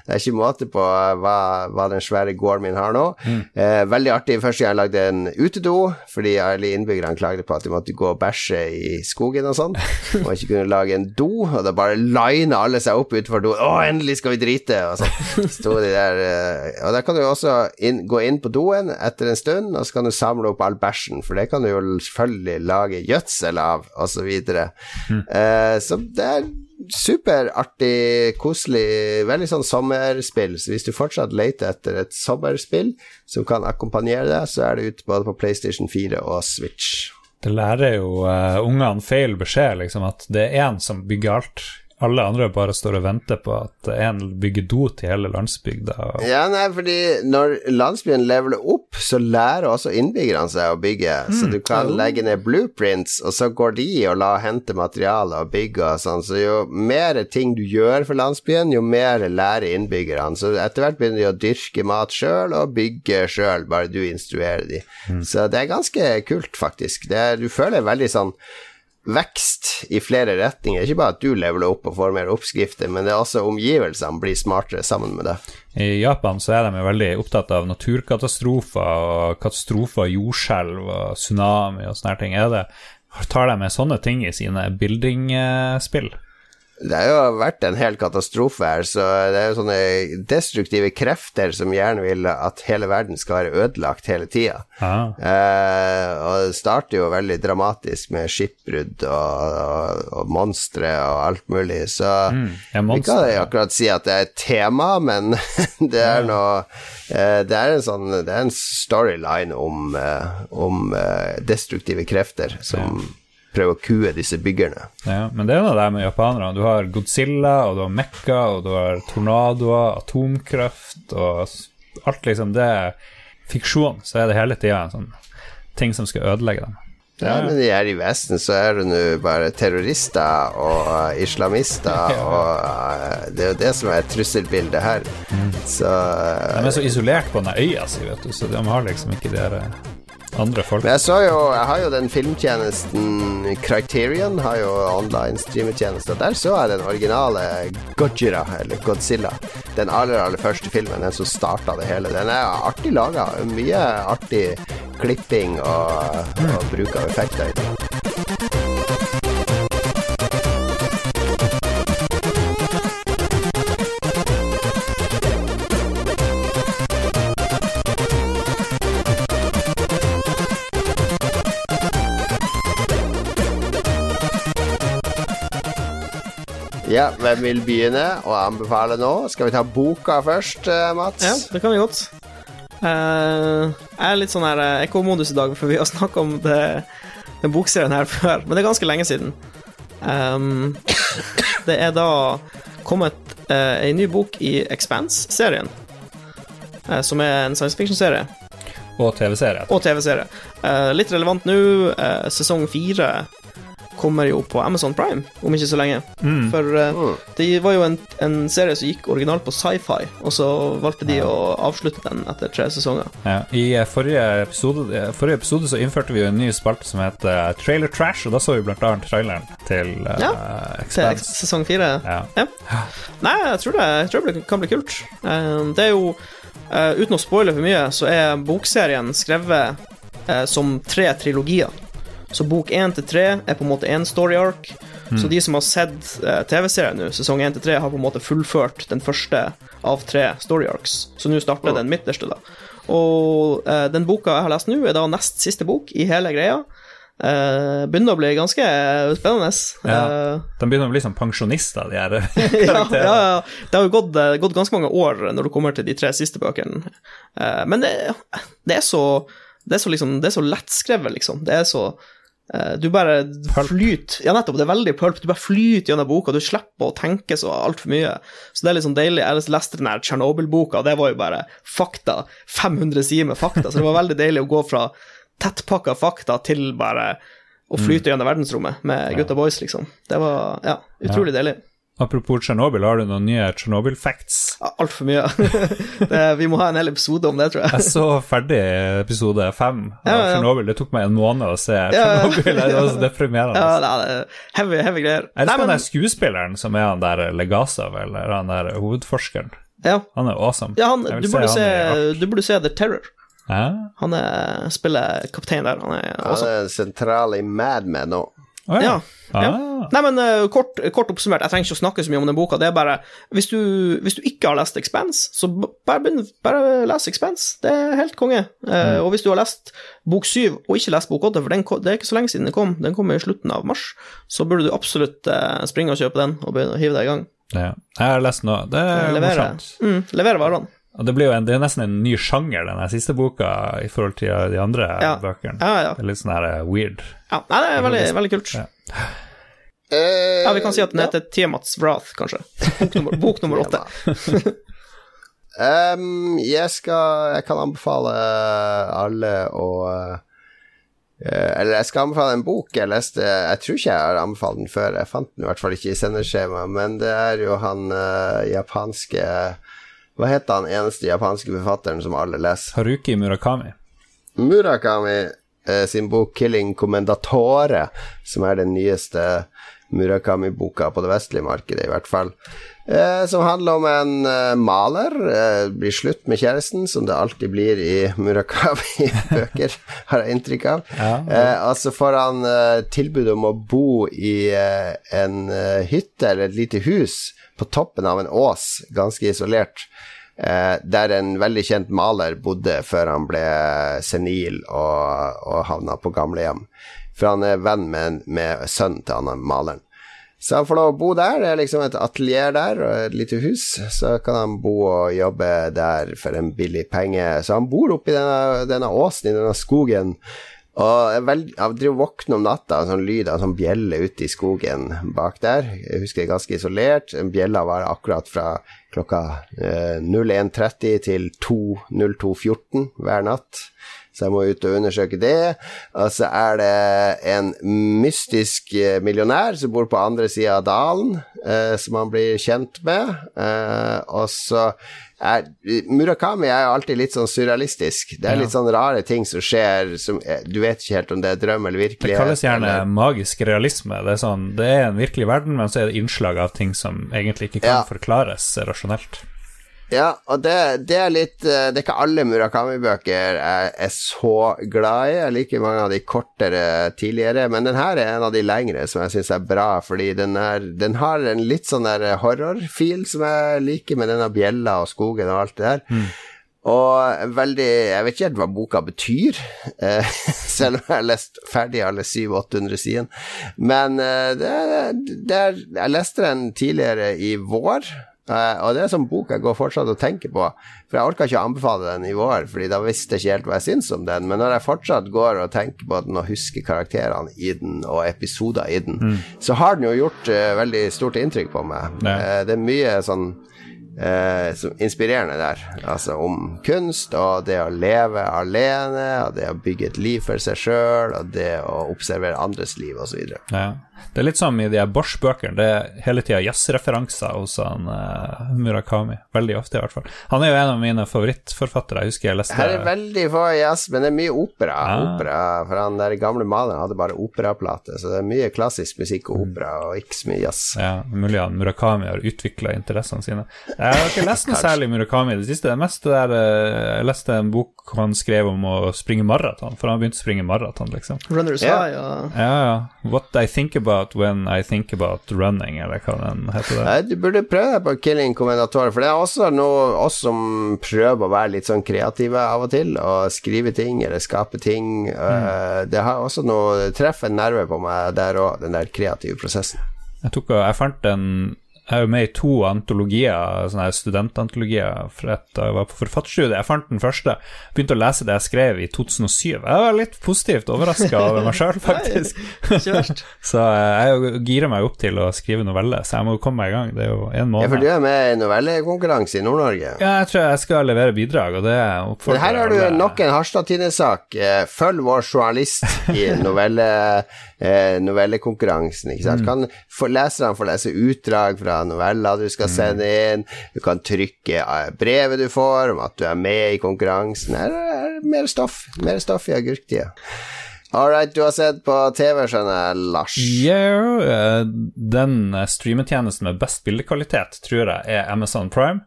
det er ikke måte på hva, hva den svære gården min har nå. Eh, veldig artig første gang jeg lagde en utedo, fordi alle innbyggerne klagde på at de måtte gå og bæsje i skogen og sånn, [LAUGHS] og ikke kunne lage en do, og da bare lina alle seg opp utenfor doen. 'Å, endelig skal vi drite!' og så Sto de der eh, Og der kan du også inn, gå inn på doen etter en stund, og så kan du samle opp all bæsjen, for det kan du jo selvfølgelig lage gjødsel av, og så videre. Uh, så det er superartig, koselig, veldig sånn sommerspill. Så hvis du fortsatt leter etter et sommerspill som kan akkompagnere deg, så er det ute både på PlayStation 4 og Switch. Det lærer jo uh, ungene feil beskjed, liksom, at det er én som bygger alt. Alle andre bare står og venter på at én bygger do til hele landsbygda. og- Ja, nei, fordi når landsbyen leveler opp, så lærer også innbyggerne seg å bygge. Så du kan legge ned blueprints, og så går de og la hente materialer og bygge og sånn. Så jo mer ting du gjør for landsbyen, jo mer lærer innbyggerne. Så etter hvert begynner de å dyrke mat sjøl og bygge sjøl, bare du instruerer de. Så det er ganske kult, faktisk. Det du føler veldig sånn vekst i flere retninger. Ikke bare at du leveler opp og får mer oppskrifter, men det er også omgivelsene blir smartere sammen med deg. I Japan så er de veldig opptatt av naturkatastrofer og katastrofer, jordskjelv og tsunami og sånne ting. Er det, tar de med sånne ting i sine building-spill? Det har jo vært en hel katastrofe her, så det er jo sånne destruktive krefter som gjerne vil at hele verden skal være ødelagt hele tida. Ah. Eh, og det starter jo veldig dramatisk med skipbrudd og, og, og monstre og alt mulig, så Mm, ja, vi kan akkurat si at det er et tema, men [LAUGHS] det er noe eh, Det er en sånn Det er en storyline om, eh, om eh, destruktive krefter som prøver å kue disse byggerne. Ja, men det er noe der med japanerne. Du har Godzilla, og du har Mekka, og du har tornadoer, atomkraft og alt liksom Det er fiksjon, så er det hele tida sånn ting som skal ødelegge dem. Ja, men her i Vesten så er det nå bare terrorister og uh, islamister, og uh, det er jo det som er trusselbildet her. Så uh, De er så isolert på den øya si, vet du, så de har liksom ikke de der... eh, andre folk. Men jeg så jo Jeg har jo den filmtjenesten Criterion har jo online streametjeneste. Der så jeg den originale Godzilla, eller Godzilla. Den aller, aller første filmen, den som starta det hele. Den er artig laga. Mye artig klipping og, og bruk av effekter Ja, hvem vil begynne å anbefale nå? Skal vi ta boka først, eh, Mats? Ja, det kan vi godt. Eh, jeg er litt sånn her eh, ekkomodus i dag, for vi har snakka om det, den bokserien her før, men det er ganske lenge siden. Um, det er da kommet uh, ei ny bok i Expanse-serien, eh, som er en science fiction-serie, Og TV-serie. og TV-serie. Eh, litt relevant nå, eh, sesong fire kommer jo på Amazon Prime om ikke så lenge. Mm. For uh, Mm. det var jo en, en serie som gikk originalt på sci-fi, og så valgte de å avslutte den etter tre sesonger. Ja, I eh, forrige episode, eh, forrige episode så innførte vi jo en ny spalte som heter Trailer Trash, og da så vi blant annet traileren til uh, Ja, Til sesong fire. Ja. Nei, jeg tror det, jeg tror det kan bli kult. Uh, det er jo Uten å spoile for mye, så er bokserien skrevet som tre trilogier. Så bok én til tre er på en måte én story arc. Så de som har sett eh, TV-serien nå, sesong én til tre, har på en måte fullført den første av tre story arcs. Så nå starter den midterste, da. Og eh, den boka jeg har lest nå, er da nest siste bok i hele greia. Eh, begynner å bli ganske spennende. Ja. Eh, De begynner å bli som pensjonister, de her [LAUGHS] [LAUGHS] karakterene. ja, ja. Det har jo gått, eh, gått ganske mange år når du kommer til de tre siste bøkene. Eh, men det, det er så Det er så liksom Det er så lettskrevet, liksom. Det er så eh, Du bare flyter Ja, nettopp. Det er veldig pulp. Du bare flyter gjennom boka. Du slipper å tenke så altfor mye. Så det er litt sånn deilig. Jeg leste den her Tsjernobyl-boka, og det var jo bare fakta. 500 sider med fakta. Så det var veldig deilig å gå fra tettpakka fakta til bare å flyte gjennom verdensrommet med gutta boys, liksom. Det var ja, utrolig deilig. Apropos Tsjernobyl, har du noen nye Tsjernobyl-facts? Ja, Altfor mye. [LAUGHS] det, vi må ha en hel episode om det, tror jeg. Jeg så ferdig episode fem av Ja, ja. Tsjernobyl. Det tok meg en måned å se ja. Tsjernobyl. Det var så deprimerende. Ja, det er heavy, heavy greier. Jeg elsker han der skuespilleren som er han der Legasov, eller han der hovedforskeren. ja, Han er awesome. ja han, du, burde se, i du burde se The Terror. Ja? Han er, spiller kaptein der. Han er Han er sentral i Mad Men nå. Å, ja. Ja, ja. Ah. Nei, men uh, kort, kort oppsummert, jeg trenger ikke å snakke så mye om den boka. Det er bare Hvis du, hvis du ikke har lest Expense, så bare, begynn, bare les Expense. Det er helt konge. Eh, og hvis du har lest bok syv og ikke lest bok åtte, for den, det er ikke så lenge siden den kom, den kom i slutten av mars, så burde du absolutt uh, springe og kjøpe den og begynne å hive deg i gang. Ja. Jeg har lest noe. Det er morsomt. mm, levere varene. Og det, blir jo en, det er nesten en ny sjanger, den siste boka, i forhold til de andre Ja. bøkene. Ja, ja. Det er litt sånn her weird. Ja. Nei, det er veldig, veldig kult. Ja. Eh, Ja, vi kan si at den heter Tiamats Wrath, kanskje. Bok nummer, bok nummer åtte. [LAUGHS] um, jeg skal Jeg kan anbefale alle å eh, Eller jeg skal anbefale en bok jeg leste Jeg tror ikke jeg har anbefalt den før. Jeg fant den i hvert fall ikke i sendeskjemaet, men det er jo han uh, japanske Hva heter han eneste japanske forfatteren som alle leser? Haruki Murakami. Murakami eh, sin bok 'Killing Commendatore', som er den nyeste Murakami-boka på det vestlige markedet, i hvert fall. Eh, som handler om en eh, maler. Eh, blir slutt med kjæresten, som det alltid blir i Murakami-bøker, [LAUGHS] har jeg inntrykk av. Ja. Eh, og så får han eh, tilbud om å bo i eh, en eh, hytte eller et lite hus på toppen av en ås, ganske isolert. Eh, der en veldig kjent maler bodde før han ble senil og, og havna på gamlehjem. For han er venn med, med sønnen til han maleren. Så han får lov å bo der. Det er liksom et atelier der og et lite hus. Så kan han bo og jobbe der for en billig penge. Så han bor oppi denne, denne åsen, i denne skogen, Og jeg, vel, jeg driver våkner om natta av sånn lyd av sånn bjelle ute i skogen bak der. Jeg husker det er ganske isolert. Bjella var akkurat fra klokka eh, 01.30 til 02.14 hver natt. Så jeg må ut og undersøke det. Og så er det en mystisk eh, millionær som bor på andre sida av dalen, eh, som han blir kjent med. Eh, og så er Murakami er jo alltid litt sånn surrealistisk. Det er litt sånn rare ting som skjer som Du vet ikke helt om det er drøm eller virkelighet. Det kalles gjerne eller, magisk realisme. Det er, sånn, det er en virkelig verden, men så er det innslag av ting som egentlig ikke kan Ja. forklares rasjonelt. Ja, og det, det er litt eh, Det er ikke alle Murakami-bøker jeg er så glad i. Jeg liker mange av de kortere tidligere, men den her er en av de lengre som jeg syns er bra, fordi den, er, den har en litt sånn der horror-feel som jeg liker, med denne bjella og skogen og alt det der. Og veldig Jeg vet ikke helt hva boka betyr, [LAUGHS] eh, selv om jeg har lest ferdig alle 700-800 sidene. Men eh, det, det er, jeg leste den tidligere i vår, eh, og det er sånn bok jeg går fortsatt og tenker på. For jeg orka ikke å anbefale den i vår, Fordi da visste jeg ikke helt hva jeg syns om den. Men når jeg fortsatt går og tenker på den og husker karakterene i den og episoder i den, så har den jo gjort uh, veldig stort inntrykk på meg. Ja. Eh, det er mye sånn inspirerende der. Altså om kunst og det å leve alene, og det å bygge et liv for seg sjøl, og det å observere andres liv, osv. Ja. Det er litt som i de Bosch-bøkene. Det er hele tida jazzreferanser hos han uh, Murakami. Veldig ofte, i hvert fall. Han er jo en av mine favorittforfattere. Jeg husker jeg leste Her er veldig få jazz, men det er mye opera. Ja. opera for han der gamle maleren hadde bare operaplate, så det er mye klassisk musikk og opera, og ikke så mye jazz. Ja, mulig han Murakami har utvikla interessene sine. Jeg har ikke lest noe særlig Murakami i det siste. Det meste der eh, Jeg leste en bok han skrev om å springe maraton, for han begynte å springe maraton, liksom. Runners yeah. High og Ja, ja. What I think about when I think about running, eller hva den heter. det Nei, du burde prøve deg på Killing Commendator, for det er også noe oss som prøver å være litt sånn kreative av og til, og skrive ting eller skape ting. Mm. det har også noe det treffer en nerve på meg der òg, den der kreative prosessen. Jeg, tok, jeg fant en Jeg er jo med i to antologier, sånne studentantologier fra jeg var på forfatterstudiet. Jeg fant den første, begynte å lese det jeg skrev i 2007. Jeg var litt positivt overraska over meg sjøl, [LAUGHS] [LAUGHS] faktisk. [LAUGHS] Så eh, jeg girer meg opp til å skrive novelle, så jeg må komme meg i gang. Det er jo en Ja, for du er med i novellekonkurranse i Nord-Norge. Ja, jeg tror jeg skal levere bidrag, og det oppfordrer jeg her har du nok en Harstad Tidende-sak. Eh, Følg vår journalist i novelle, eh, novellekonkurransen. Ikke sant? Kan få, leserne få lese utdrag fra noveller du skal sende inn. Du kan trykke eh, brevet du får om at du er med i konkurransen. Her er det mer stoff. Mer stoff i agurktida. All right, du har sett på TV, skjønner jeg, Lars. Yeah, den streametjenesten med best bildekvalitet, tror jeg, er Amazon Prime.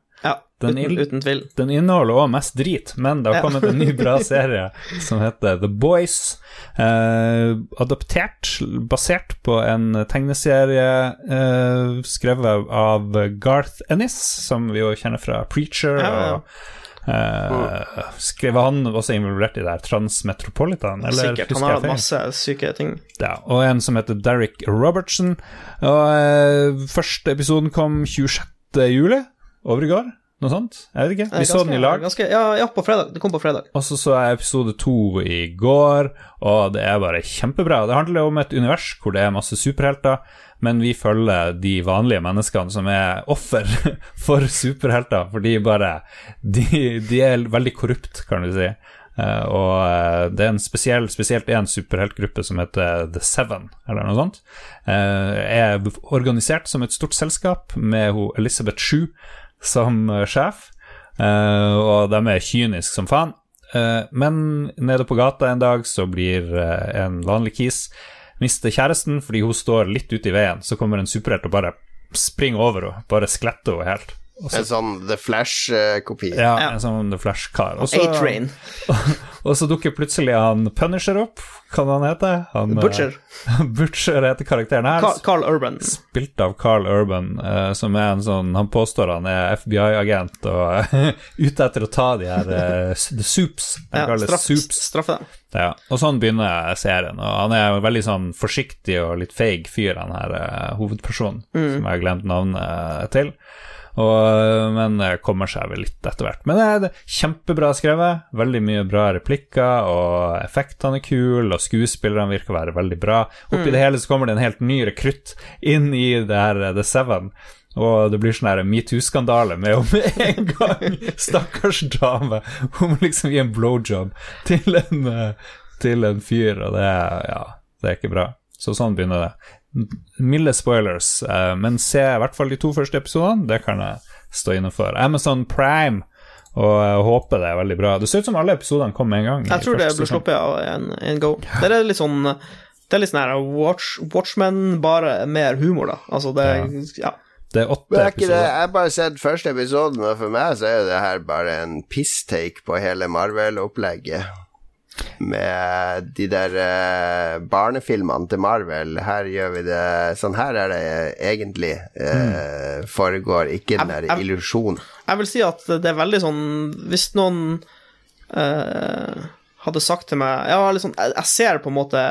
Den uten, uten tvil. Den inneholder også mest drit, men det har Ja. kommet en ny bra serie som heter The Boys. Eh, adoptert, basert på en tegneserie eh, skrevet av Garth Ennis, som vi jo kjenner fra Preacher. Ja, ja. og eh, Skrev han også involvert i det her Transmetropolitan? Eller Sikkert. Han har hatt masse syke ting. Ja, og en som heter Derek Robertson. Og eh, første episoden kom 26. juli, over i går. Noe sånt? Jeg vet ikke. Vi ganske, så den i lag. Ganske, ja, ja, på fredag. Det kom på fredag. Og så så jeg episode to i går, og det er bare kjempebra. Det handler om et univers hvor det er masse superhelter, men vi følger de vanlige menneskene som er offer [LAUGHS] for superhelter, for de bare De, de er veldig korrupt, kan du si. Eh, og eh, det er en spesiell, spesielt en superheltgruppe som heter The Seven, eller noe sånt. eh, er organisert som et stort selskap med Elisabeth Elizabeth Shue som eh, sjef, eh, og de er kyniske som faen. Eh, men nede på gata en dag så blir en vanlig kis mister kjæresten fordi hun står litt ute i veien. Så kommer en superhelt og bare springer over henne, bare skletter henne helt. Og så, En sånn The Flash-kopi. ja, Ja. en sånn The Flash-kar. A-Train. [LAUGHS] Og så dukker plutselig han Punisher opp, hva han heter han? eh, Butcher. [LAUGHS] Butcher heter karakteren her. Carl, Carl Urban. Spilt av Carl Urban, eh, som er en sånn Han påstår han er FBI-agent og [LAUGHS] ute etter å ta de her eh, The Soups. Jeg Ja, straff, Soups. straffe. Ja, og sånn begynner serien. Og han er veldig sånn forsiktig og litt feig fyr, han her hovedpersonen, som jeg har glemt navnet til. Og, men eh, kommer seg vel litt etter hvert. Men det er kjempebra skrevet. Veldig mye bra replikker, og effektene er kule, og skuespillerne virker å være veldig bra. Oppi det hele så kommer det en helt ny rekrutt inn i det her eh, The Seven. Og det blir sånn metoo-skandale med om [LAUGHS] en gang stakkars dame Hun må liksom gi en blowjob til en, eh, til en fyr, og det ja, det er ikke bra. Så sånn begynner det. Milde spoilers, eh, men se i hvert fall de to første episodene. Det kan jeg stå inne for. Amazon Prime, og jeg håper det er veldig bra. Det ser ut som alle episodene kom med en gang. Jeg tror det ble sluppet av en, en go. Det er litt sånn Det er litt sånn her Watch, Watchmen, bare mer humor, da. Altså, det Ja. Det er åtte er ikke det, episoder. jeg har bare sett første episoden, men for meg så er det her bare en piss-take på hele Marvel-opplegget. Med de der eh, barnefilmene til Marvel. Her gjør vi det Sånn her er det egentlig eh, foregår, ikke den der illusjonen. Jeg vil si at det er veldig sånn Hvis noen eh, hadde sagt til meg Ja, liksom, jeg, jeg ser på en måte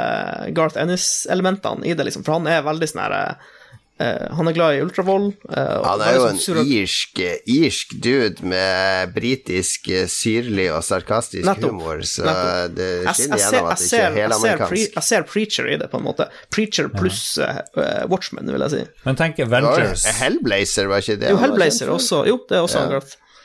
Garth Ennis-elementene i det, liksom, for han er veldig sånn her eh, Han er glad i ultravold. eh, Han er jo en irsk, irsk dude med britisk, eh, syrlig og sarkastisk Nettopp, humor, så nettopp. det skinner gjennom at det ikke er jeg, helamerikansk. jeg ser Preacher i det, på en måte. Preacher pluss uh, Watchmen, vil jeg si. Men tenk Avengers. Avengers. Hellblazer, var ikke det? Jo, Hellblazer også. Jo, det er også Ja.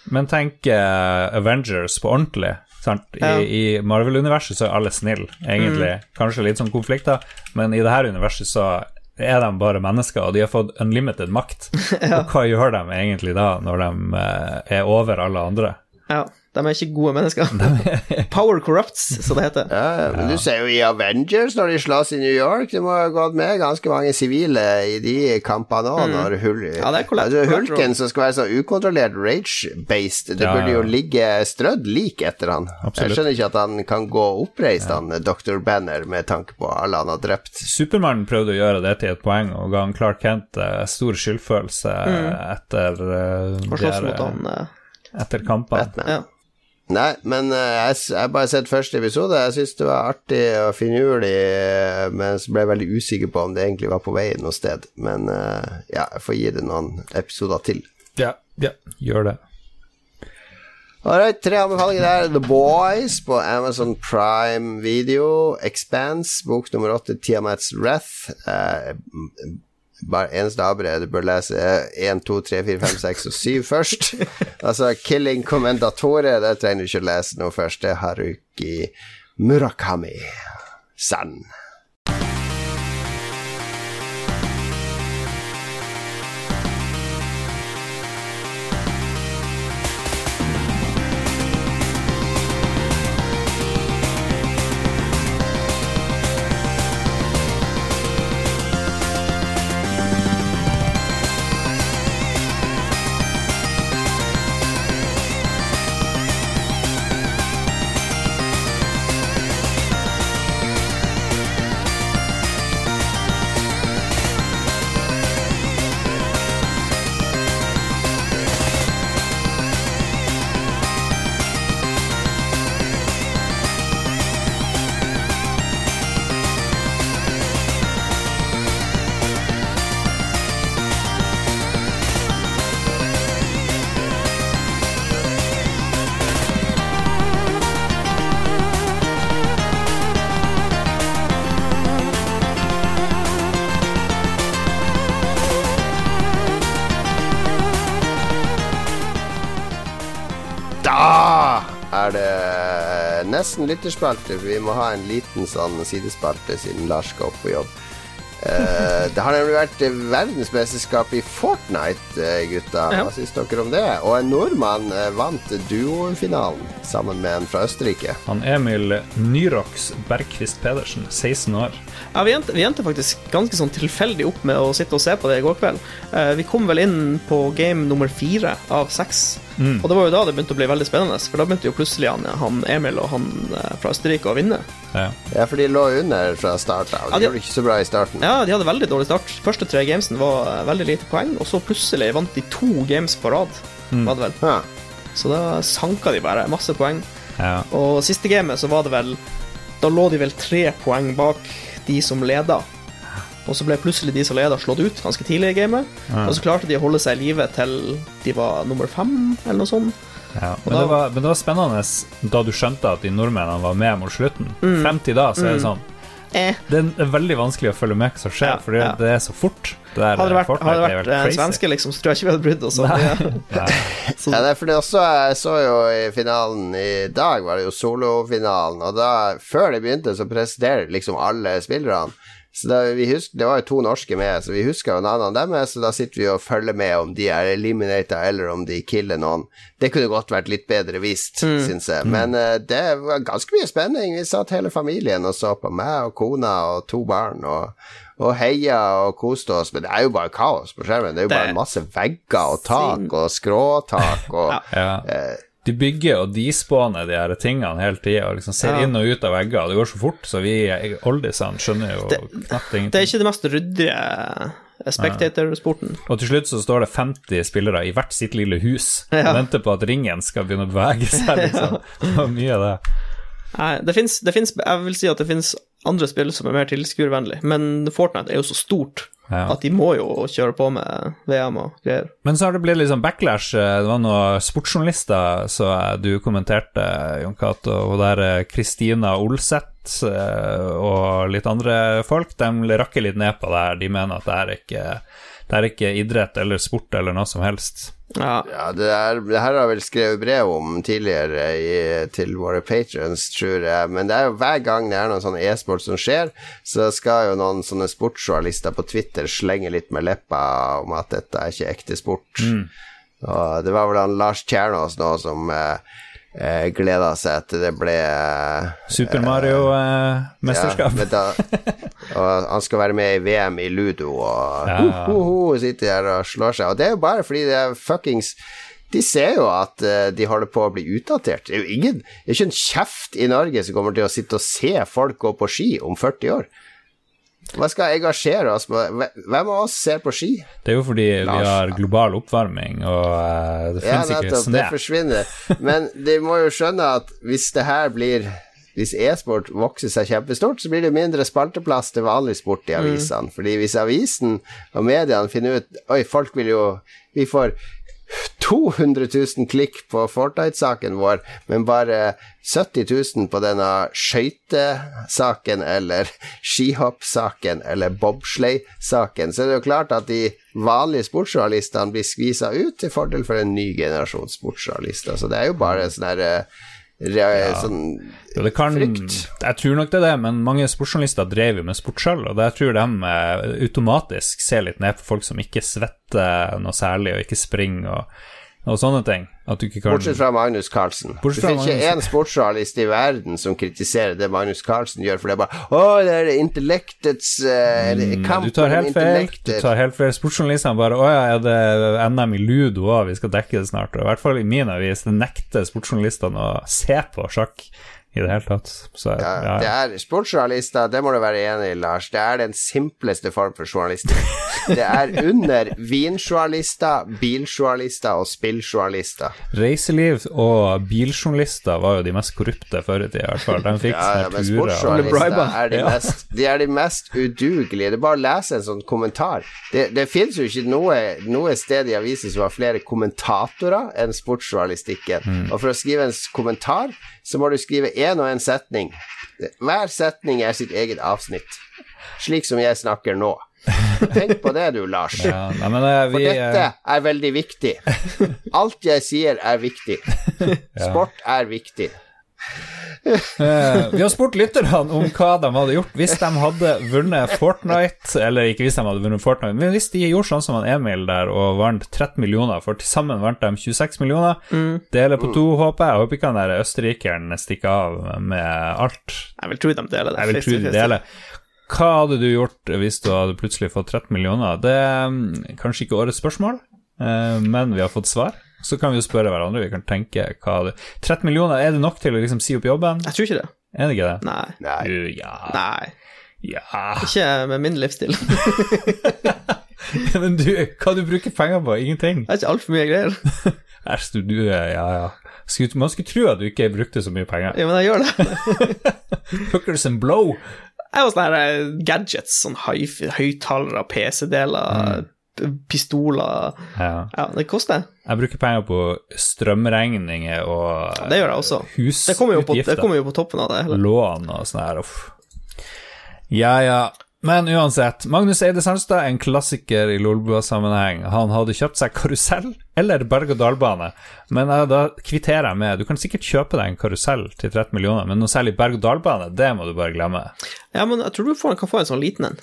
Men tenk uh, Avengers på ordentlig. Sant? I, Ja. i Marvel-universet så er alle snille, egentlig. Mm. Kanskje litt sånn konflikter, men i det her universet så er de bare mennesker, og de har fått unlimited makt. [LAUGHS] Og hva gjør de egentlig da, når de eh, er over alle andre? Ja, de er ikke gode mennesker. [LAUGHS] [LAUGHS] Power corrupts, som det heter. Ja, men du ser jo i Avengers når de slåss i New York, det må ha gått med ganske mange sivile i de kampene òg, når Hul Mm. Ja, det altså, Hulken som skal være så ukontrollert rage-based, det Ja, burde jo ligge strødd lik etter han. Absolutt. Jeg skjønner ikke at han kan gå oppreist, han Dr. Banner, med tanke på alle han har drept. Supermann prøvde å gjøre det til et poeng, og ga han Clark Kent eh, stor skyldfølelse etter, uh, Og slåss mot han. eh, etter kampene. Batman. Ja. Nei, men eh, jeg har bare sett første episode. Jeg syns det var artig og finurlig, eh, men så ble jeg veldig usikker på om det egentlig var på vei noe sted. Men eh, ja, jeg får gi det noen episoder til. Ja, ja, gjør det. Alright, tre anbefalinger der. The Boys på Amazon Prime Video. Expanse, bok nummer åtte, Tiamats Wrath. Eh, bare eneste avbrev du bør lese, er 1, 2, 3, 4, 5, 6 og 7 først. [LAUGHS] altså Killing Commendatore, der trenger du ikke å lese noe først. Det er Haruki Murakami. San. Lytterspalte. for Vi må ha en liten sånn sidespalte siden Lars skal opp på jobb. Eh, [LAUGHS] det har nemlig vært verdensmesterskap i Fortnite, eh, gutta. Hva syns dere om det? Og en nordmann eh, vant duofinalen sammen med en fra Østerrike. Han Emil Nyrox Bergquist Pedersen, 16 år. Ja, vi endte, vi endte faktisk ganske sånn tilfeldig opp med å sitte og se på det i går kveld. Eh, vi kom vel inn på game nummer fire av seks. Mm. Og det var jo da det begynte å bli veldig spennende, for da begynte jo plutselig han, han Emil og han eh, fra Østerrike å vinne. Ja. Ja, for de lå under fra start av. Ja, De de- gjorde ikke så bra i starten. Ja, de hadde veldig dårlig start. Første tre gamesen var eh, veldig lite poeng, og så plutselig vant de to games på rad, var det vel. Ja. Så da sanka de bare masse poeng. Ja. Og siste gamet så var det vel Da lå de vel tre poeng bak de som leda. Og så ble plutselig de som leda, slått ut ganske tidlig i gamet. Og så klarte de å holde seg i live til de var nummer fem, eller noe sånt. Ja, men, da- det var, men det var spennende da du skjønte at de nordmennene var med mot slutten. Mm. Frem til da så er det sånn Eh. Det er veldig vanskelig å følge med hva som skjer, Ja, for ja. det er så fort. Det der Hadde det vært, Fortnite hadde det er vært en svenske, liksom, så tror jeg ikke vi hadde brydd oss om det. [LAUGHS] Ja. for Ja, det er fordi også Jeg så jo i finalen i dag, var det jo solofinalen, og da, før det begynte, så presterer liksom alle spillerne. Så da, vi husker, Det var jo to norske med, så vi husker jo navnene deres, så da sitter vi og følger med om de er eliminata, eller om de killer noen. Det kunne godt vært litt bedre vist, Mm. syns jeg. Men uh, det var ganske mye spenning. Vi satt hele familien og så på meg og kona og to barn. og og heia og koste oss, men det er jo bare kaos på skjermen. Det er jo bare masse vegger og tak og skråtak og Ja. [LAUGHS] Ja. eh, De bygger og despawner de her tingene hele tida liksom ser Ja. inn og ut av vegger. Det går så fort, så vi oldisene skjønner jo Det- knapt det er ikke det mest ryddige spectator-sporten. Og til slutt så står det 50 spillere i hvert sitt lille hus og Ja. venter på at ringen skal begynne å bevege seg, [LAUGHS] liksom. Det var mye av det. Nei, det jeg vil si at det finnes andre spill som er mer tilskuervennlig, men Fortnite er jo så stort Ja. at de må jo kjøre på med VM og greier. Men så har det blitt litt sånn backlash. Det var noen sportsjournalister så du kommenterte, Jon Cato, og der eh, Kristina Olseth eh, og litt andre folk, de rakker litt ned på det her. De mener at det er ikke det er ikke idrett eller sport eller noe som helst. Ja, Ja, det, er, det her har jeg vel skrevet brev om tidligere i, til våre patrons, tror jeg. Men det er jo hver gang det er noen sånn e-sport som skjer, så skal jo noen sånne sportsjournalister på Twitter slenge litt med leppa om at dette er ikke ekte sport. Og det var vel han Lars Tjernås nå som eh, eh, gleda seg til det ble eh, Super Mario-mesterskap. ja, [LAUGHS] og han skal være med i VM i ludo og Ja. ho, ho, ho, sitter der og slår seg. Og det er jo bare fordi det er fuckings De ser jo at eh, de holder på å bli utdatert. Det er jo ingen Det er ikke en kjeft i Norge som kommer til å sitte og se folk gå på ski om 40 år. Hva skal engasjere oss med Hvem av oss ser på ski? Det er jo fordi vi har global oppvarming, og eh, det Ja, finnes ikke snø. Det forsvinner. Men de må jo skjønne at hvis det her blir hvis e-sport vokser seg kjempestort, så blir det mindre spalteplass til vanlig sport i avisene. Fordi hvis avisen og mediene finner ut Oi, folk vil jo Vi får 200 000 klikk på Fortnite-saken vår, men bare 70 000 på denne skøytesaken eller skihoppsaken eller bobsleigh-saken, så er det jo klart at de vanlige sportsjournalistene blir skvisa ut til fordel for en ny generasjon sportsjournalister. Så det er jo bare sånn her rea- sånn Jo, det kan, frykt. Jeg tror nok det er det, men mange sportsjournalister drev jo med sport sjøl, og jeg tror de eh, automatisk ser litt ned på folk som ikke svetter noe særlig, og ikke springer og, og sånne ting. Du kan Bortsett fra Magnus Carlsen. Du Bortsett fra finner ikke én sportsjournalist i verden som kritiserer det Magnus Carlsen gjør, for det er bare Å, det er intellektets uh, kamp Mm, Du tar helt feil. Du tar helt feil. Sportsjournalistene bare Å ja, er det NM i ludo òg, vi skal dekke det snart. Og I hvert fall i min avis, det nekter sportsjournalistene å se på sjakk i det hele tatt. Så ja, Ja, det er sportsjournalister, det må du være enig i, Lars. Det er den simpleste form for journalister. Det er under vinjournalister, biljournalister og spilljournalister. Reiseliv og biljournalister var jo de mest korrupte før i tida, i hvert fall. De fikk Ja, ja, men turer. sportsjournalister er de, mest, de er de mest udugelige. Det er bare å lese en sånn kommentar. Det, det finnes jo ikke noe, noe sted i avisen som har flere kommentatorer enn sportsjournalistikken. Mm. Og for å skrive en kommentar, så må du skrive én og én setning. Hver setning er sitt eget avsnitt. Slik som jeg snakker nå. Tenk på det du, Lars. Ja, nei, men eh, For dette eh, er veldig viktig. Alt jeg sier, er viktig. [LAUGHS] Sport er viktig. [LAUGHS] eh, vi har spurt lytterne om hva de hadde gjort hvis de hadde vunnet Fortnite, eller ikke hvis de hadde vunnet Fortnite, men hvis de gjorde sånn som han Emil der og vant 13 millioner, for til sammen vant de 26 millioner. Deler på to, håper jeg. Jeg håper ikke han der østerrikeren stikker av med alt. Jeg vil tro de deler det. Jeg vil tro de deler. Hva hadde du gjort hvis du hadde plutselig fått 13 millioner? Det er mm, kanskje ikke årets spørsmål, eh, men vi har fått svar. Så kan vi jo spørre hverandre. Vi kan tenke hva det 13 millioner, er det nok til å liksom si opp jobben? Jeg tror ikke det. Er det ikke det? Nei. Nei. Du, ja. Nei. ja. Ikke med min livsstil. [LAUGHS] Men du, hva du bruker penger på? Ingenting. Det er ikke altfor mye greier. [LAUGHS] Æsj, du, du, ja, ja. Man skulle tro at du ikke brukte så mye penger. Ja, men jeg gjør det. [LAUGHS] Hookers and blow. Jeg var sånne her eh, gadgets, sånn høyttalere, PC-deler, p- pistoler Ja. Ja, det koster. Jeg bruker penger på strømregninger og Det gjør jeg også. Det kommer jo på, kommer jo på toppen av det Eller? Lån og sånn her, uff. Ja, ja. Men uansett, Magnus Eide Sandstad, en klassiker i Lolbua-sammenheng. Han hadde kjøpt seg karusell eller berg-og-dal-bane, men da kvitterer jeg med Du kan sikkert kjøpe deg en karusell til 13 millioner, men noe særlig berg-og-dal-bane, det må du bare glemme. Ja, men jeg tror du får, kan få en sånn liten en.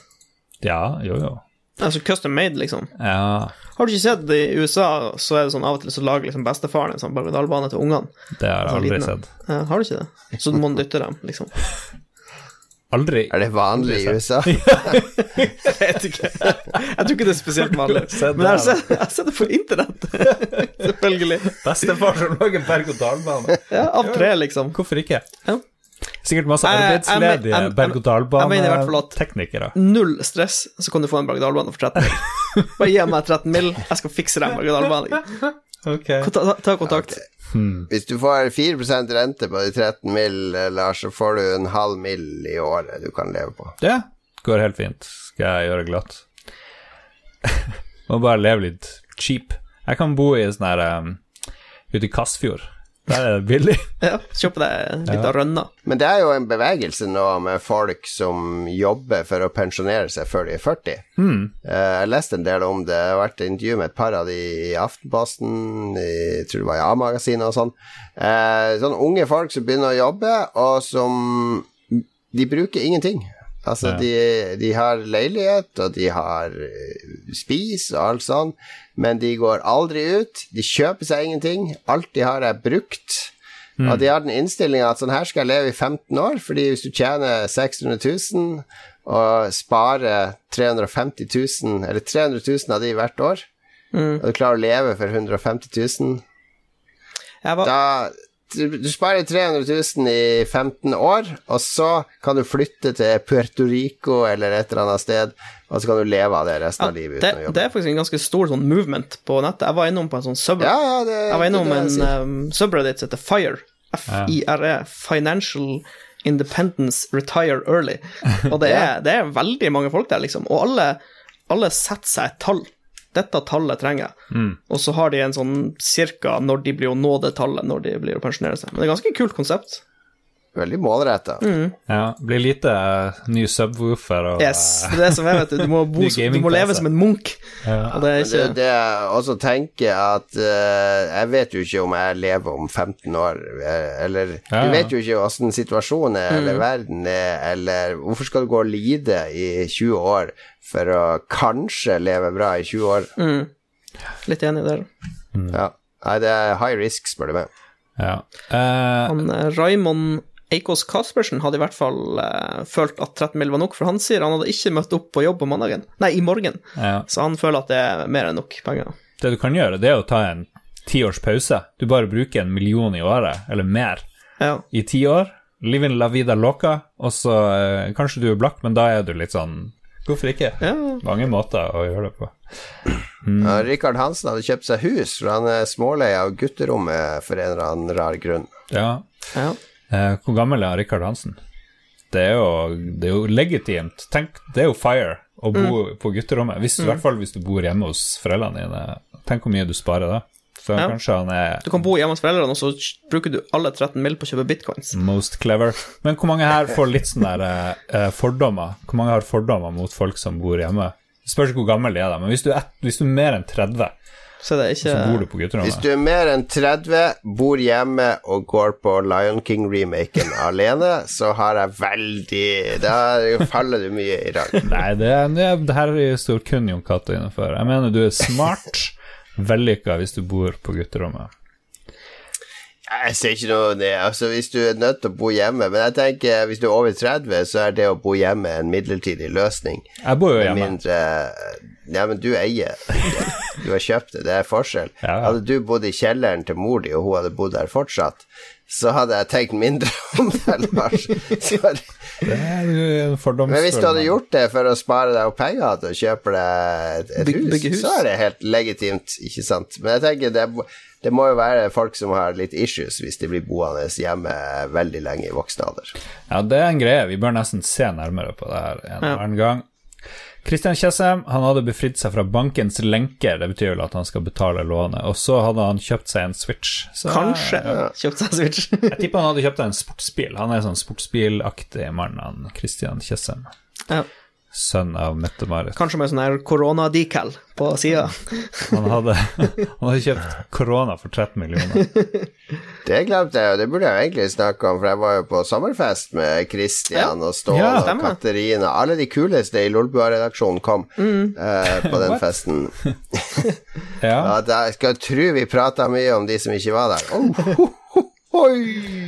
Ja, jo, jo. Altså custom made, liksom. Ja, Har du ikke sett det i USA, så er det sånn av og til så lager liksom bestefaren en sånn berg-og-dal-bane til ungene. det har jeg Sånn aldri liten sett. Ja, har du ikke det? Så du må dytte dem, liksom. Aldri. Er det vanlig i USA? [LAUGHS] Jeg vet ikke. Jeg tror ikke det er spesielt vanlig. Du Men jeg har det, sett, jeg har sett det på internett. [LAUGHS] Selvfølgelig. Bestefar som lager berg-og-dal-bane. Ja, av tre, liksom. Hvorfor ikke? Ja. Sikkert masse jeg- arbeidsledige berg-og-dal-bane-teknikere. Null stress, så kan du få en berg-og-dal-bane for 13 mil. [LAUGHS] Bare gi meg 13 mil, jeg skal fikse deg en berg-og-dal-bane. Ta, ta kontakt. Hvis du får 4 rente på de 13 mill., Lars, så får du en halv mill. i året du kan leve på. Det går helt fint, skal jeg gjøre glatt. [LAUGHS] Må bare leve litt cheap. Jeg kan bo i sånn her um, ute i Kassfjord. Der er det billig. [LAUGHS] Ja, Kjøpe deg litt av rønna. Men det er jo en bevegelse nå med folk som jobber for å pensjonere seg før de er 40. Hmm. Eh, Jeg leste en del om det. Jeg har vært i intervju med et par av de i Aftenposten, i, jeg tror det var i A-magasinet og sånn. Eh, Sånne unge folk som begynner å jobbe, og som De bruker ingenting. Altså, Ja. de, de har leilighet, og de har eh, spis og alt sånn, men de går aldri ut. De kjøper seg ingenting. Alt de har, er brukt. Og de har den innstillinga at sånn her skal jeg leve i 15 år, fordi hvis du tjener 600 000 og sparer 350 000, eller 300 000 av de hvert år, og du klarer å leve for 150 000 Jeg var, da, du, sparer 300 000 i 15 år, og så kan du flytte til Puerto Rico eller et eller annet sted, og så kan du leve av det resten ja, av livet det, uten å jobbe. det er faktisk en ganske stor sånn movement på nettet. Jeg var innom på en sånn sub... Ja, ja, det, Jeg var innom det det en um, subreddit som heter FIRE. F-I-R-E. Financial Independence Retire Early. Og det [LAUGHS] er, det er veldig mange folk der, liksom. Og alle, alle setter seg et tall. Dette tallet trenger jeg. Og så har de en sånn cirka når de blir å nå det tallet når de blir å pensjonere seg. Men det er ganske kult konsept. Veldig målretta. Mm. Ja, blir lite eh, ny subwoofer og Yes, det er det som er, vet du. Du må, [LAUGHS] bo, du må leve som en munk. Ja. Og det er ikke... det, det jeg også tenker at uh, Jeg vet jo ikke om jeg lever om 15 år, eh, eller Ja, ja. Du vet jo ikke åssen situasjonen er, Mm. eller verden er, eller Hvorfor skal du gå og lide i 20 år for å kanskje leve bra i 20 år? Mm. Litt enig der. Ja. Nei, det er high risk, spør du meg. Ja. Uh, Han, eh, Raymond Eikås Kaspersen hadde i hvert fall eh, følt at 13 mill. var nok, for han sier han hadde ikke møtt opp på jobb på mandagen. Nei, i morgen. ja. Så han føler at det er mer enn nok penger. Det du kan gjøre, det er å ta en tiårs pause. Du bare bruker en million i året, eller mer, Ja. i ti år. Living la vida loca, og så eh, kanskje du er blakk, men da er du litt sånn Hvorfor ikke? ja. Mange måter å gjøre det på. Ja, Rikard Hansen hadde kjøpt seg hus, for han er smålei av gutterommet for en eller annen rar grunn. Ja. ja. Eh, hvor gammel er Rikard Hansen? Det er, jo, det er jo legitimt. Tenk, det er jo fire å bo på gutterommet. Hvis, I hvert fall hvis du bor hjemme hos foreldrene dine. Tenk hvor mye du sparer da. Så Ja. kanskje han er Du kan bo hjemme hos foreldrene, og så bruker du alle 13 mill. på å kjøpe bitcoins. most clever. Men hvor mange her får litt sånne der, eh, fordommer? Hvor mange har fordommer mot folk som bor hjemme? Det spørs ikke hvor gammel de er, da, men hvis du er, hvis du er mer enn 30, Så er ikke så bor du på Hvis du er mer enn 30, bor hjemme og går på Lion King-remaken [LAUGHS] alene, så har jeg veldig Da faller du mye i dag. [LAUGHS] Nei, det, er- det, er- det her står kun Jon Cato innenfor. Jeg mener du er smart, [LAUGHS] vellykka hvis du bor på gutterommet. Jeg ser ikke noe det. Altså, hvis du er nødt til å bo hjemme Men jeg tenker hvis du er over 30, så er det å bo hjemme en midlertidig løsning. Jeg bor jo Med hjemme. mindre Ja, men du eier. Du har kjøpt det. Det er forskjell. Ja. Hadde du bodd i kjelleren til mor di, og hun hadde bodd der fortsatt, så hadde jeg tenkt mindre om det, Lars. [LAUGHS] Så, Det er en fordomsfull men hvis du hadde gjort det for å spare deg opp penger til å kjøpe deg et, et Byg- hus, bygge hus. så er det helt legitimt, ikke sant. Men jeg tenker det, det må jo være folk som har litt issues hvis de blir boende hjemme veldig lenge i voksen alder. Ja, det er en greie. Vi bør nesten se nærmere på det her en Ja. annen gang. Kristian Tjessem han hadde befridd seg fra bankens lenker, det betyr vel at han skal betale lånet, og så hadde han kjøpt seg en Switch. Så Kanskje ja. kjøpt seg en Switch. [LAUGHS] jeg tipper han hadde kjøpt seg en sportsbil. Han er sånn sportsbilaktig mann, han Kristian Tjessem. ja. Sønn av Mette-Marit. Kanskje med sånn her korona-decal på sida. Han hadde, han hadde kjøpt korona for 13 millioner. [LAUGHS] Det glemte jeg, og det burde jeg jo egentlig snakke om, for jeg var jo på sommerfest med Christian og Ståle Ja, og Katarina. Alle de kuleste i Lolbua-redaksjonen kom Mm. uh, på den festen. [LAUGHS] Ja. Ja, jeg skal tro vi prata mye om de som ikke var der. Oh, ho, ho, oi,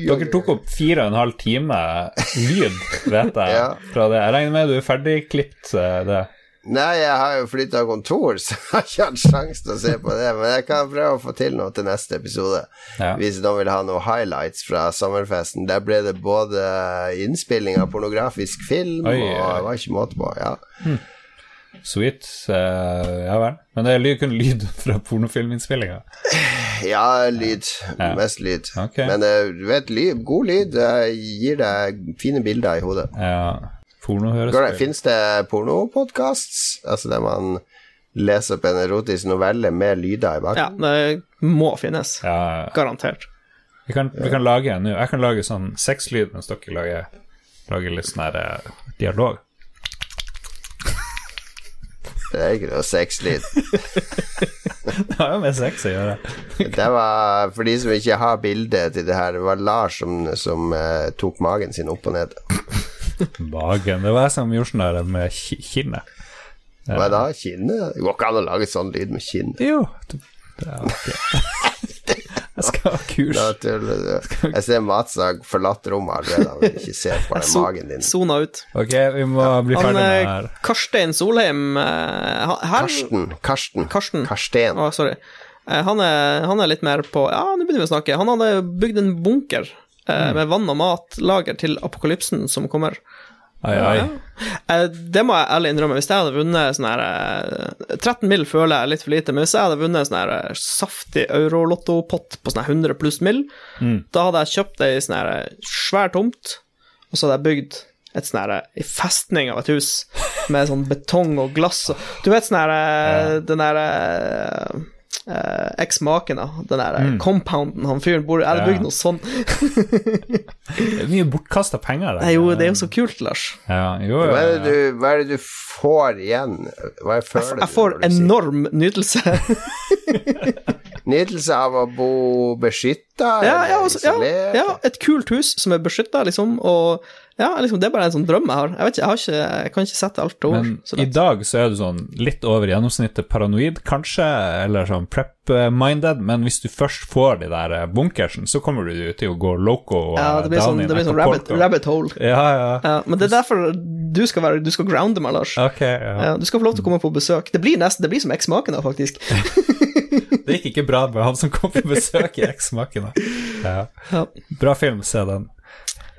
Dere tok opp fire og en halv time lyd, vet jeg, [LAUGHS] Ja. fra det. Jeg regner med du er ferdigklipt eh, det. Nei, jeg har jo flytta kontor, [LAUGHS] så jeg har ikke hatt sjanse til å se på det. Men jeg kan prøve å få til noe til neste episode. Ja. Hvis noen vil ha noen highlights fra sommerfesten. Der ble det både innspilling av pornografisk film, Oi, og det var ikke måte på. Ja. Sweet. ja vel. Men det er ly- kun lyd [LAUGHS] fra pornofilminnspillinga. ja, lyd. Ja. Mest lyd. Okay. Men eh, du vet, lyd, god lyd eh, gir deg fine bilder i hodet. Ja. Porno høres Går det, Fins det pornopodkasts? Altså der man leser opp en erotisk novelle med lyder i Ja, det må finnes. Ja, Garantert. vi kan, vi kan lage en nå. Jeg kan lage sånn sexlyd mens dere lager, lager litt sånn her eh, dialog. Det er ikke noe sexlyd. [LAUGHS] Det har jo med sex å gjøre. Det var, for de som ikke har bilde til det her, det var Lars som, som uh, tok magen sin opp og ned. Magen. Det var jeg som gjorde sånn der med ki- kinnet. Hva da? Kinnet? Det går ikke an å lage sånn lyd med kinn. Jo. Det er ok. [LAUGHS] Jeg skal ha kurs. Da tuller du. Jeg ser Matsag forlatt rommet allerede. Han vil ikke se på den magen din. Sona ut. Ok, vi må bli ferdig med det eh, her. Karstein Solheim eh, her, Karsten. Karsten. Karsten. Karsten. Oh, sorry. Eh, Han er, han er litt mer på Ja, nå begynner vi å snakke. Han hadde bygd en bunker mm. med vann og matlager til apokalypsen som kommer. Ai, ai. Ja. Det må jeg ærlig innrømme. Hvis jeg hadde vunnet sånn her eh, 13 mill. føler jeg er litt for lite, men hvis jeg hadde vunnet sånn her eh, saftig eurolottopott på sånn 100 pluss mill., da hadde jeg kjøpt ei sånn her eh, svær tomt, og så hadde jeg bygd et sånn her eh, ei festning av et hus med sånn betong og glass og Du vet sånn her ja. Den der eh, eh, eksmaken, da. Den der mm. compounden han fyren bor i. Jeg hadde Ja. bygd noe sånt. [LAUGHS] Det er mye bortkasta penger der. Jo, det er jo så kult, Lars. Ja, jo, Hva er, det du, hva er det du får igjen? Hva er følelsen? Jeg får du sier- enorm nytelse. [LAUGHS] Nytelse av å bo beskytta Ja, ja, altså, ja, ja, et kult hus som er beskytta, liksom, og ja, liksom, det er bare en sånn drøm jeg har. Jeg vet ikke, jeg, har ikke, jeg kan ikke sette alt til ord. Men så i dag så er du sånn litt over gjennomsnittet paranoid, kanskje, eller sånn prep-minded, men hvis du først får de der eh, bunkersen, så kommer du til å gå loco og ja, det blir down sånn, in det blir sånn rabbit, rabbit hole. Ja, ja. Ja, men det er derfor du skal, være, du skal grounde meg, Lars. Ok, ja. Ja, du skal få lov til å komme på besøk. Det blir nesten, det blir som eksmaken, da, faktisk. [LAUGHS] Det gikk ikke bra med han som kom på besøk i eksmaken. [LAUGHS] Ja. Ja. Bra film, se den.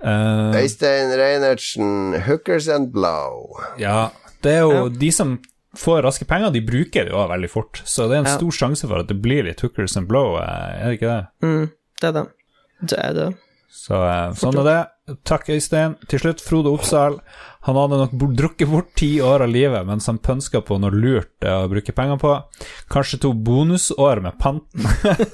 Eh, Øystein Reinertsen, 'Hookers and Blow'. ja, det er jo Ja. De som får raske penger, de bruker det jo veldig fort, så det er en Ja. stor sjanse for at det blir litt hookers and blow, eh, er det ikke det? Mm, det er det. Det er det. Så uh, sånn er det. Takk, Øystein. Til slutt, Frode Oppsal. Han hadde nok drukket bort ti år av livet mens han pønska på noe lurt eh, å bruke penger på. Kanskje to bonusår med panten.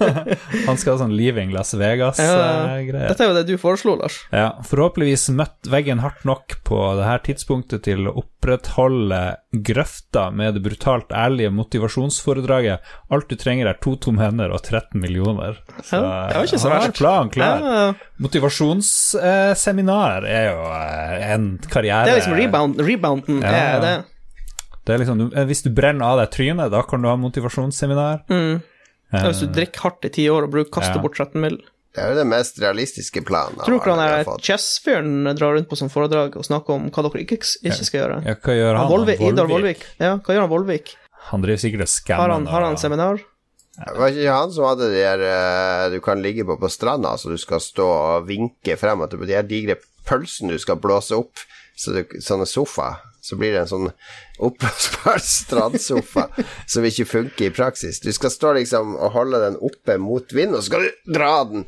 [LAUGHS] han skal ha sånn Leaving Las Ja, Vegas-greier. Dette er jo det du foreslo, Lars. Ja, forhåpentligvis møtt veggen hardt nok på det her tidspunktet til å opprettholde grøfta med det brutalt ærlige motivasjonsforedraget. Alt du trenger er to tomme hender og 13 millioner. Så det var ikke så verst. Plan klar. Ja, Motivasjonsseminar er jo eh, en karriere er liksom rebound, rebounden Ja, er ja. det. Det er liksom, Hvis du brenner av deg trynet, da kan du ha motivasjonsseminar. Mm. Ja, hvis du drikker hardt i ti år og bruker, kaster Ja. bort 13 mill. Det er jo den mest realistiske planen. Tror dere han er der chess-fyren drar rundt på som foredrag og snakker om hva dere ikke, ikke skal gjøre? Ja, hva gjør han? Han Volvik, Idar Vollvik. Ja, hva gjør han Vollvik? Han driver sikkert og Har han, har han seminar? Det var ikke han som hadde de der eh, du kan ligge på på stranda, så du skal stå og vinke frem at de her digre pølsene du skal blåse opp, så det, sånne sofa. Så blir det en sånn oppblåsbar [LAUGHS] strandsofa som ikke funker i praksis. Du skal stå liksom og holde den oppe mot vinden, og så skal du dra den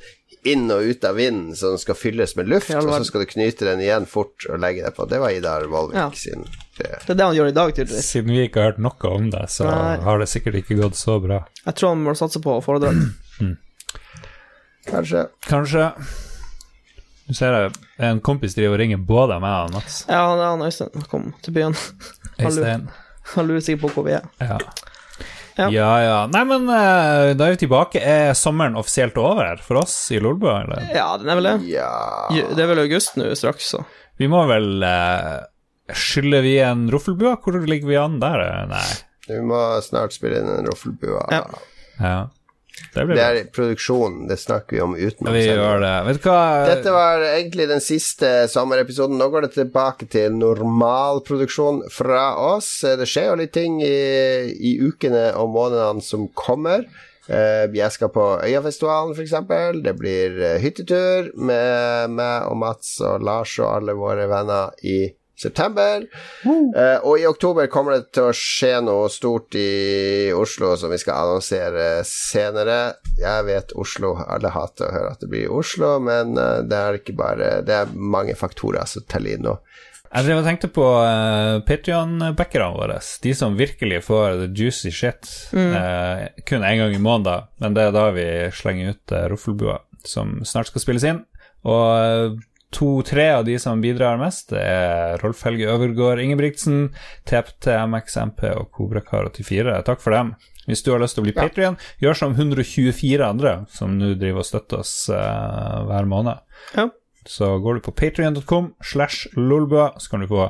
inn og ut av vinden så den skal fylles med luft, og så skal du knyte den igjen fort og legge deg på. Det var Idar Vollvik Ja. sin greie. Det er det han gjør i dag, tydeligvis. Siden vi ikke har hørt noe om det, så Nei. har det sikkert ikke gått så bra. Jeg tror han må satse på foredrag. Kanskje. Kanskje Du ser det, en kompis driver og ringer både meg og Mats. Ja, han er han Øystein. Kom til byen. Han lurer, Øystein. han lurer sikkert på hvor vi er. Ja. Ja. ja ja. Nei, men uh, da er vi tilbake. Er sommeren offisielt over for oss i Lolbø, eller? Ja, den er vel det. Ja Det er vel august nå straks, så. Vi må vel uh, Skylder vi en roffelbua? Hvor ligger vi an der? Nei. Vi må snart spille inn en roffelbua. Ja. Ja. Det Det er produksjon, det snakker vi om utenom Vi gjør det. Vet du hva Dette var egentlig den siste sommerepisoden. Nå går det tilbake til normalproduksjon fra oss. Det skjer jo litt ting i, i ukene og månedene som kommer. Eh, jeg skal på Øyafestivalen, f.eks. Det blir eh, hyttetur med meg og Mats og Lars og alle våre venner i september. Uh, og i oktober kommer det til å skje noe stort i Oslo som vi skal annonsere senere. Jeg vet Oslo, alle hater å høre at det blir Oslo, men uh, det er ikke bare Det er mange faktorer som teller inn nå. Jeg drev og tenkte på uh, Patrion-backerne våre. De som virkelig får the juicy shit. eh, kun én gang i måneden, men det er da vi slenger ut uh, Roffelbua, som snart skal spilles inn. Og eh, to-tre av de som bidrar mest, det er Rolf Helge Øvergård Ingebrigtsen, TPT, MXMP og Kobrakar84. Takk for dem. Hvis du har lyst til å bli Ja. Patrion, gjør som 124 andre som nå driver og støtter oss uh, hver måned. Ja. Så går du på patrion.com slash lolbua, så kan du få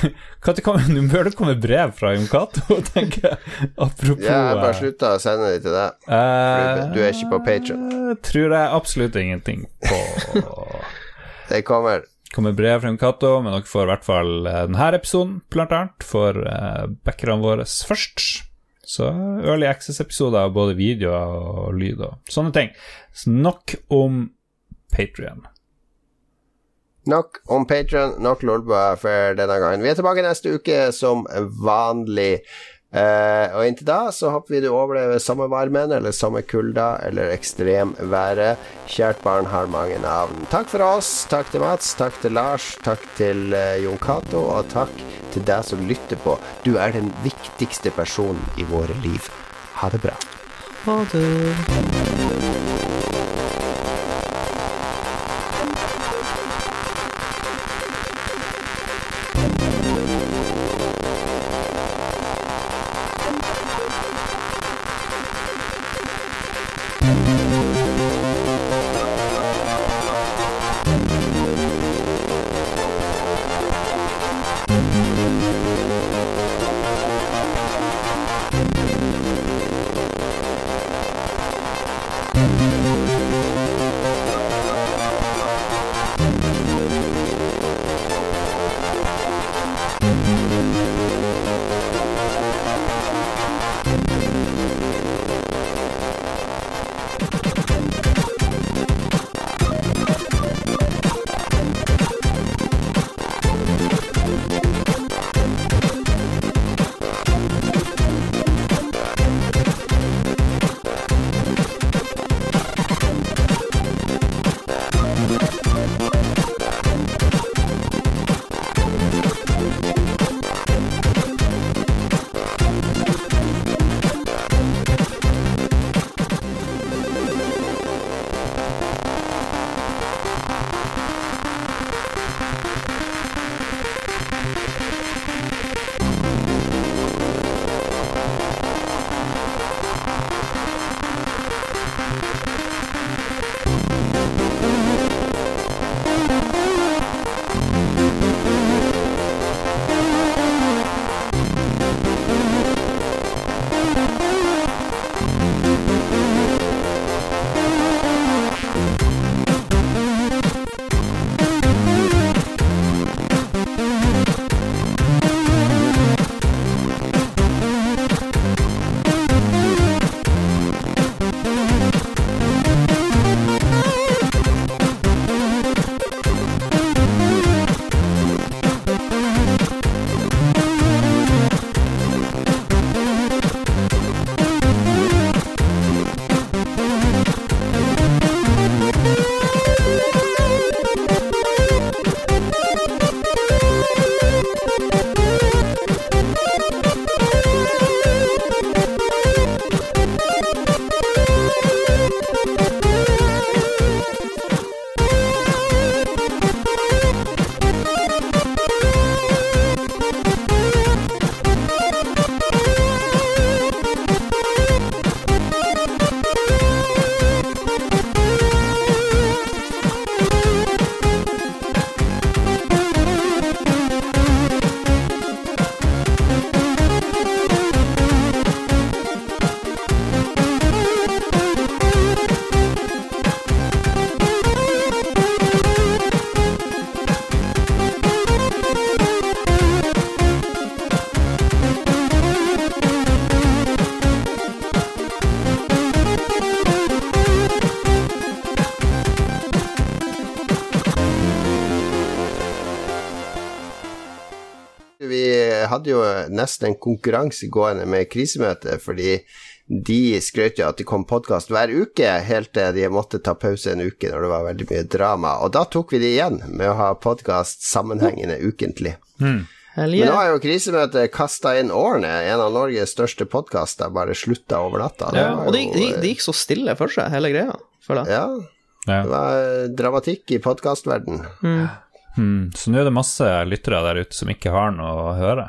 [LAUGHS] Nå bør det komme brev fra Jon Cato, [LAUGHS] tenker jeg. Apropos har bare eh, slutta å sende de til deg. Uh, du er ikke på Patreon. Tror jeg absolutt ingenting på [LAUGHS] Det kommer. kommer brev fra Kato, Cato, men dere får i hvert fall eh, denne episoden, blant annet, for uh, backerne våre først. Så Early Access-episoder av både videoer og lyd og sånne ting. Så nok om Patrion. Nok om Patrion, nok Lolbua for denne gangen. Vi er tilbake neste uke som vanlig. Eh, og inntil da så håper vi du overlever sommervarmen eller sommerkulda eller ekstremværet. Kjært barn har mange navn. Takk for oss. Takk til Mats. Takk til Lars. Takk til eh, Jon Cato. Og takk til deg som lytter på. Du er den viktigste personen i våre liv. Ha det bra. Ha det. Nesten en konkurranse gående med krisemøtet, fordi de skrøt jo at de kom podkast hver uke, helt til de måtte ta pause en uke når det var veldig mye drama. Og da tok vi det igjen med å ha podkast sammenhengende ukentlig. Mm. Men nå har jo krisemøtet kasta inn årene. En av Norges største podkaster bare slutta over natta. Ja, og det, de, det, det gikk så stille for seg, hele greia, føler jeg. Ja, Ja. det var eh, dramatikk i podkastverden. Mm. Så nå er det masse lyttere der ute som ikke har noe å høre.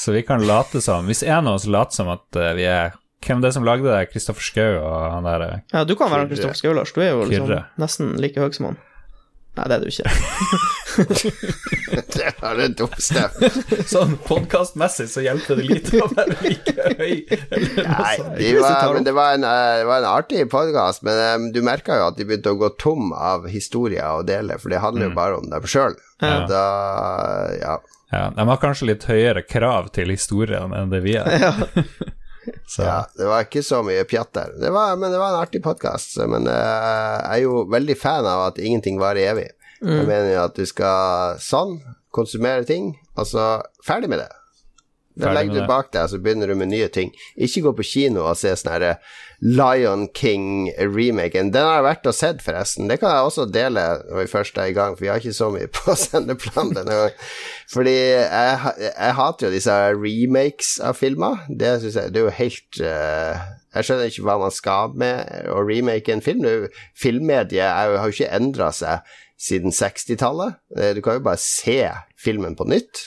Så vi kan late som Hvis en av oss later som at eh, vi er Hvem det er som lagde det? Kristoffer Schou og han der eh, Ja, du kan være Kristoffer Schou, Lars. Du er jo liksom nesten like høy som han. Nei, det er du ikke. [LAUGHS] Det er det dummeste. [LAUGHS] Sånn podkastmessig så hjelper det lite å være like høy. Nei, [LAUGHS] de var, men det var en, eh, det var en artig podkast, men um, du merka jo at de begynte å gå tom av historier å dele, for det handler jo bare om dem sjøl. Ja. Da Ja. Ja, de har kanskje litt høyere krav til historien enn det vi har. [LAUGHS] Så Ja, det var ikke så mye pjatt der. Det var, men det var en artig podkast. Men uh, jeg er jo veldig fan av at ingenting varer evig. Jeg mener jo at du skal sånn, konsumere ting, og så ferdig med det. Da legger du bak deg, så begynner du med nye ting. Ikke gå på kino og se sånn herre Lion King-remaken. Den har jeg vært og sett, forresten. Det kan jeg også dele når vi først er i gang, for vi har ikke så mye [LAUGHS] på sendeplanen denne gangen. Fordi jeg, jeg hater jo disse remakes av filmer. Det synes jeg det er jo helt uh, Jeg skjønner ikke hva man skal med å remake en film. Filmmediet har jo ikke endra seg siden 60-tallet. Eh, Du kan jo bare se filmen på nytt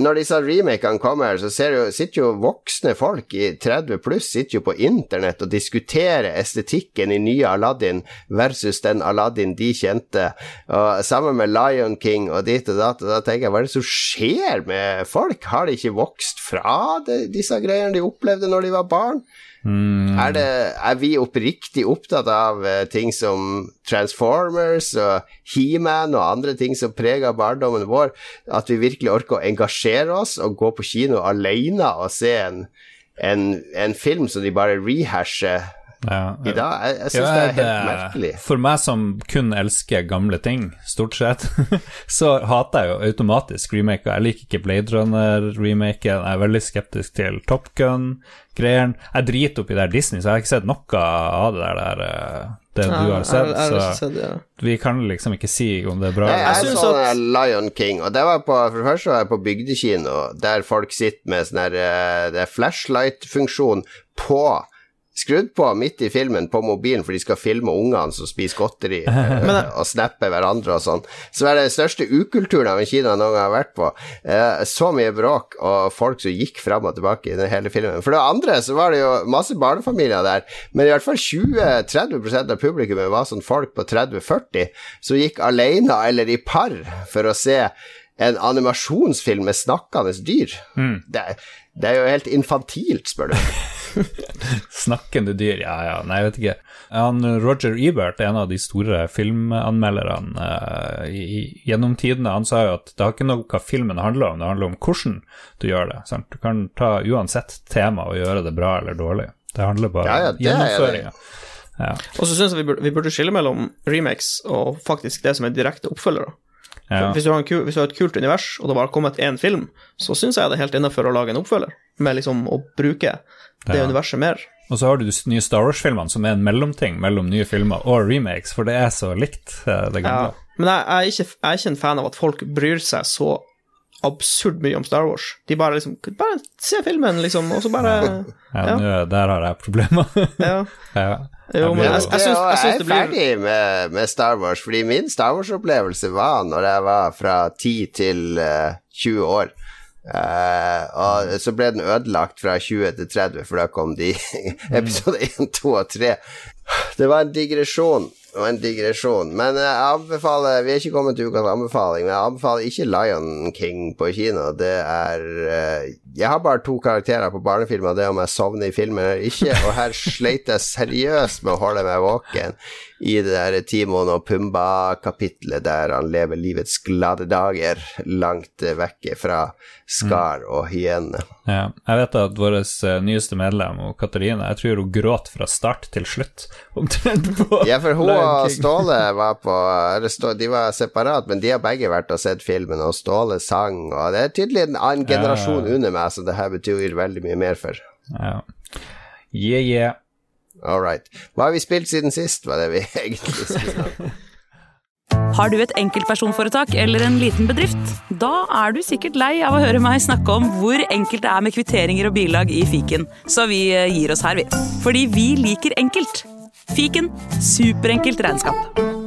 når disse remakene kommer, så du, sitter jo voksne folk i 30 pluss sitter jo på internett og diskuterer estetikken i nye Aladdin versus den Aladdin de kjente. Og Sammen med Lion King og dit og datt. Da tenker jeg, hva er det som skjer med folk? Har de ikke vokst fra det, disse greiene de opplevde når de var barn? Mm, Er, det, er vi oppriktig opptatt av eh, ting som Transformers og He-Man og andre ting som preger barndommen vår, at vi virkelig orker å engasjere oss og gå på kino alene og se en, en, en film som de bare rehasher ja, i dag? Jeg, jeg syns Ja, det er helt det- merkelig. For meg som kun elsker gamle ting, stort sett, [LAUGHS] så hater jeg jo automatisk remaker. Jeg liker ikke Blade Runner-remaken, jeg er veldig skeptisk til Top Gun-greiene. Jeg driter opp i der Disney, så jeg har ikke sett noe av det der, eh, det du har sett. Jeg, jeg, jeg, Så sett, ja. vi kan liksom ikke si om det er bra. Jeg, jeg så at- Lion King, og det var på, for det første var jeg på bygdekino, der folk sitter med sånn eh, det er flashlight-funksjon på Skrudd på midt i filmen på mobilen, for de skal filme ungene som spiser godteri [LAUGHS] eh, og snappe hverandre og sånn. Så det er den største ukulturen av en Kina noen gang har vært på. Eh, så mye bråk og folk som gikk fram og tilbake i den hele filmen. For det andre så var det jo masse barnefamilier der, men i hvert fall 20-30% av publikummet var sånn folk på 30-40 som gikk alene eller i par for å se en animasjonsfilm med snakkende dyr. Det, er- det er jo helt infantilt, spør du. [LAUGHS] Snakkende dyr, ja ja, nei, jeg vet ikke. Han, Roger Ebert, en av de store filmanmelderne uh, i, gjennom tidene, han sa jo at det har ikke noe hva filmen handler om, det handler om hvordan du gjør det. Sant? Du kan ta uansett tema og gjøre det bra eller dårlig. Det handler bare Ja, ja, om det er gjennomføringa. Ja, Og så syns jeg vi burde, vi burde skille mellom remakes og faktisk det som er direkte oppfølgere. Ja. Hvis, du kul, hvis du har et kult univers, og det bare har kommet én film, så syns jeg det er helt innafor å lage en oppfølger, med liksom å bruke det Ja. universet mer. Og så har du de nye Star Wars-filmene, som er en mellomting mellom nye filmer og remakes, for det er så likt det gamle. Ja. Men jeg, jeg, er ikke, jeg er ikke en fan av at folk bryr seg så absurd mye om Star Wars. De bare liksom Bare se filmen, liksom, og så bare Ja, Ja. nå- der har jeg problemer. Ja. [LAUGHS] ja. Jo, men jeg, jeg, syns, jeg syns er ferdig med, med Star Wars, fordi min Star Wars-opplevelse var når jeg var fra 10 til uh, 20 år. Uh, og så ble den ødelagt fra 20 til 30, for da kom de [LAUGHS] episode 1, 2 og 3. Det var en digresjon. Det var en digresjon. Men jeg anbefaler Vi er ikke kommet til ukas anbefaling, men jeg anbefaler ikke Lion King på kino. Det er eh, Jeg har bare to karakterer på barnefilmer, det er om jeg sovner i filmen eller ikke, og her sleit jeg seriøst med å holde meg våken i det der Timon og Pumba-kapitlet der han lever livets glade dager langt vekk vekke fra skar og hyene. Ja. Jeg vet at vår nyeste medlem, Katarina, jeg tror hun gråt fra start til slutt. [LAUGHS] Omtrent på Ja, for hun og Ståle [LAUGHS] var på De var separat, men de har begge vært og sett filmen, og Ståle sang, og det er tydelig en annen generasjon under meg så det her betyr veldig mye mer for. Ja. Yeah, yeah. All right. Hva har vi spilt siden sist, var det vi [LAUGHS] egentlig om. Har du et enkeltpersonforetak eller en liten bedrift? Da er du sikkert lei av å høre meg snakke om hvor enkelt det er med kvitteringer og bilag i fiken, så vi eh, gir oss her, vi. Fordi vi liker enkelt. Fiken superenkelt regnskap.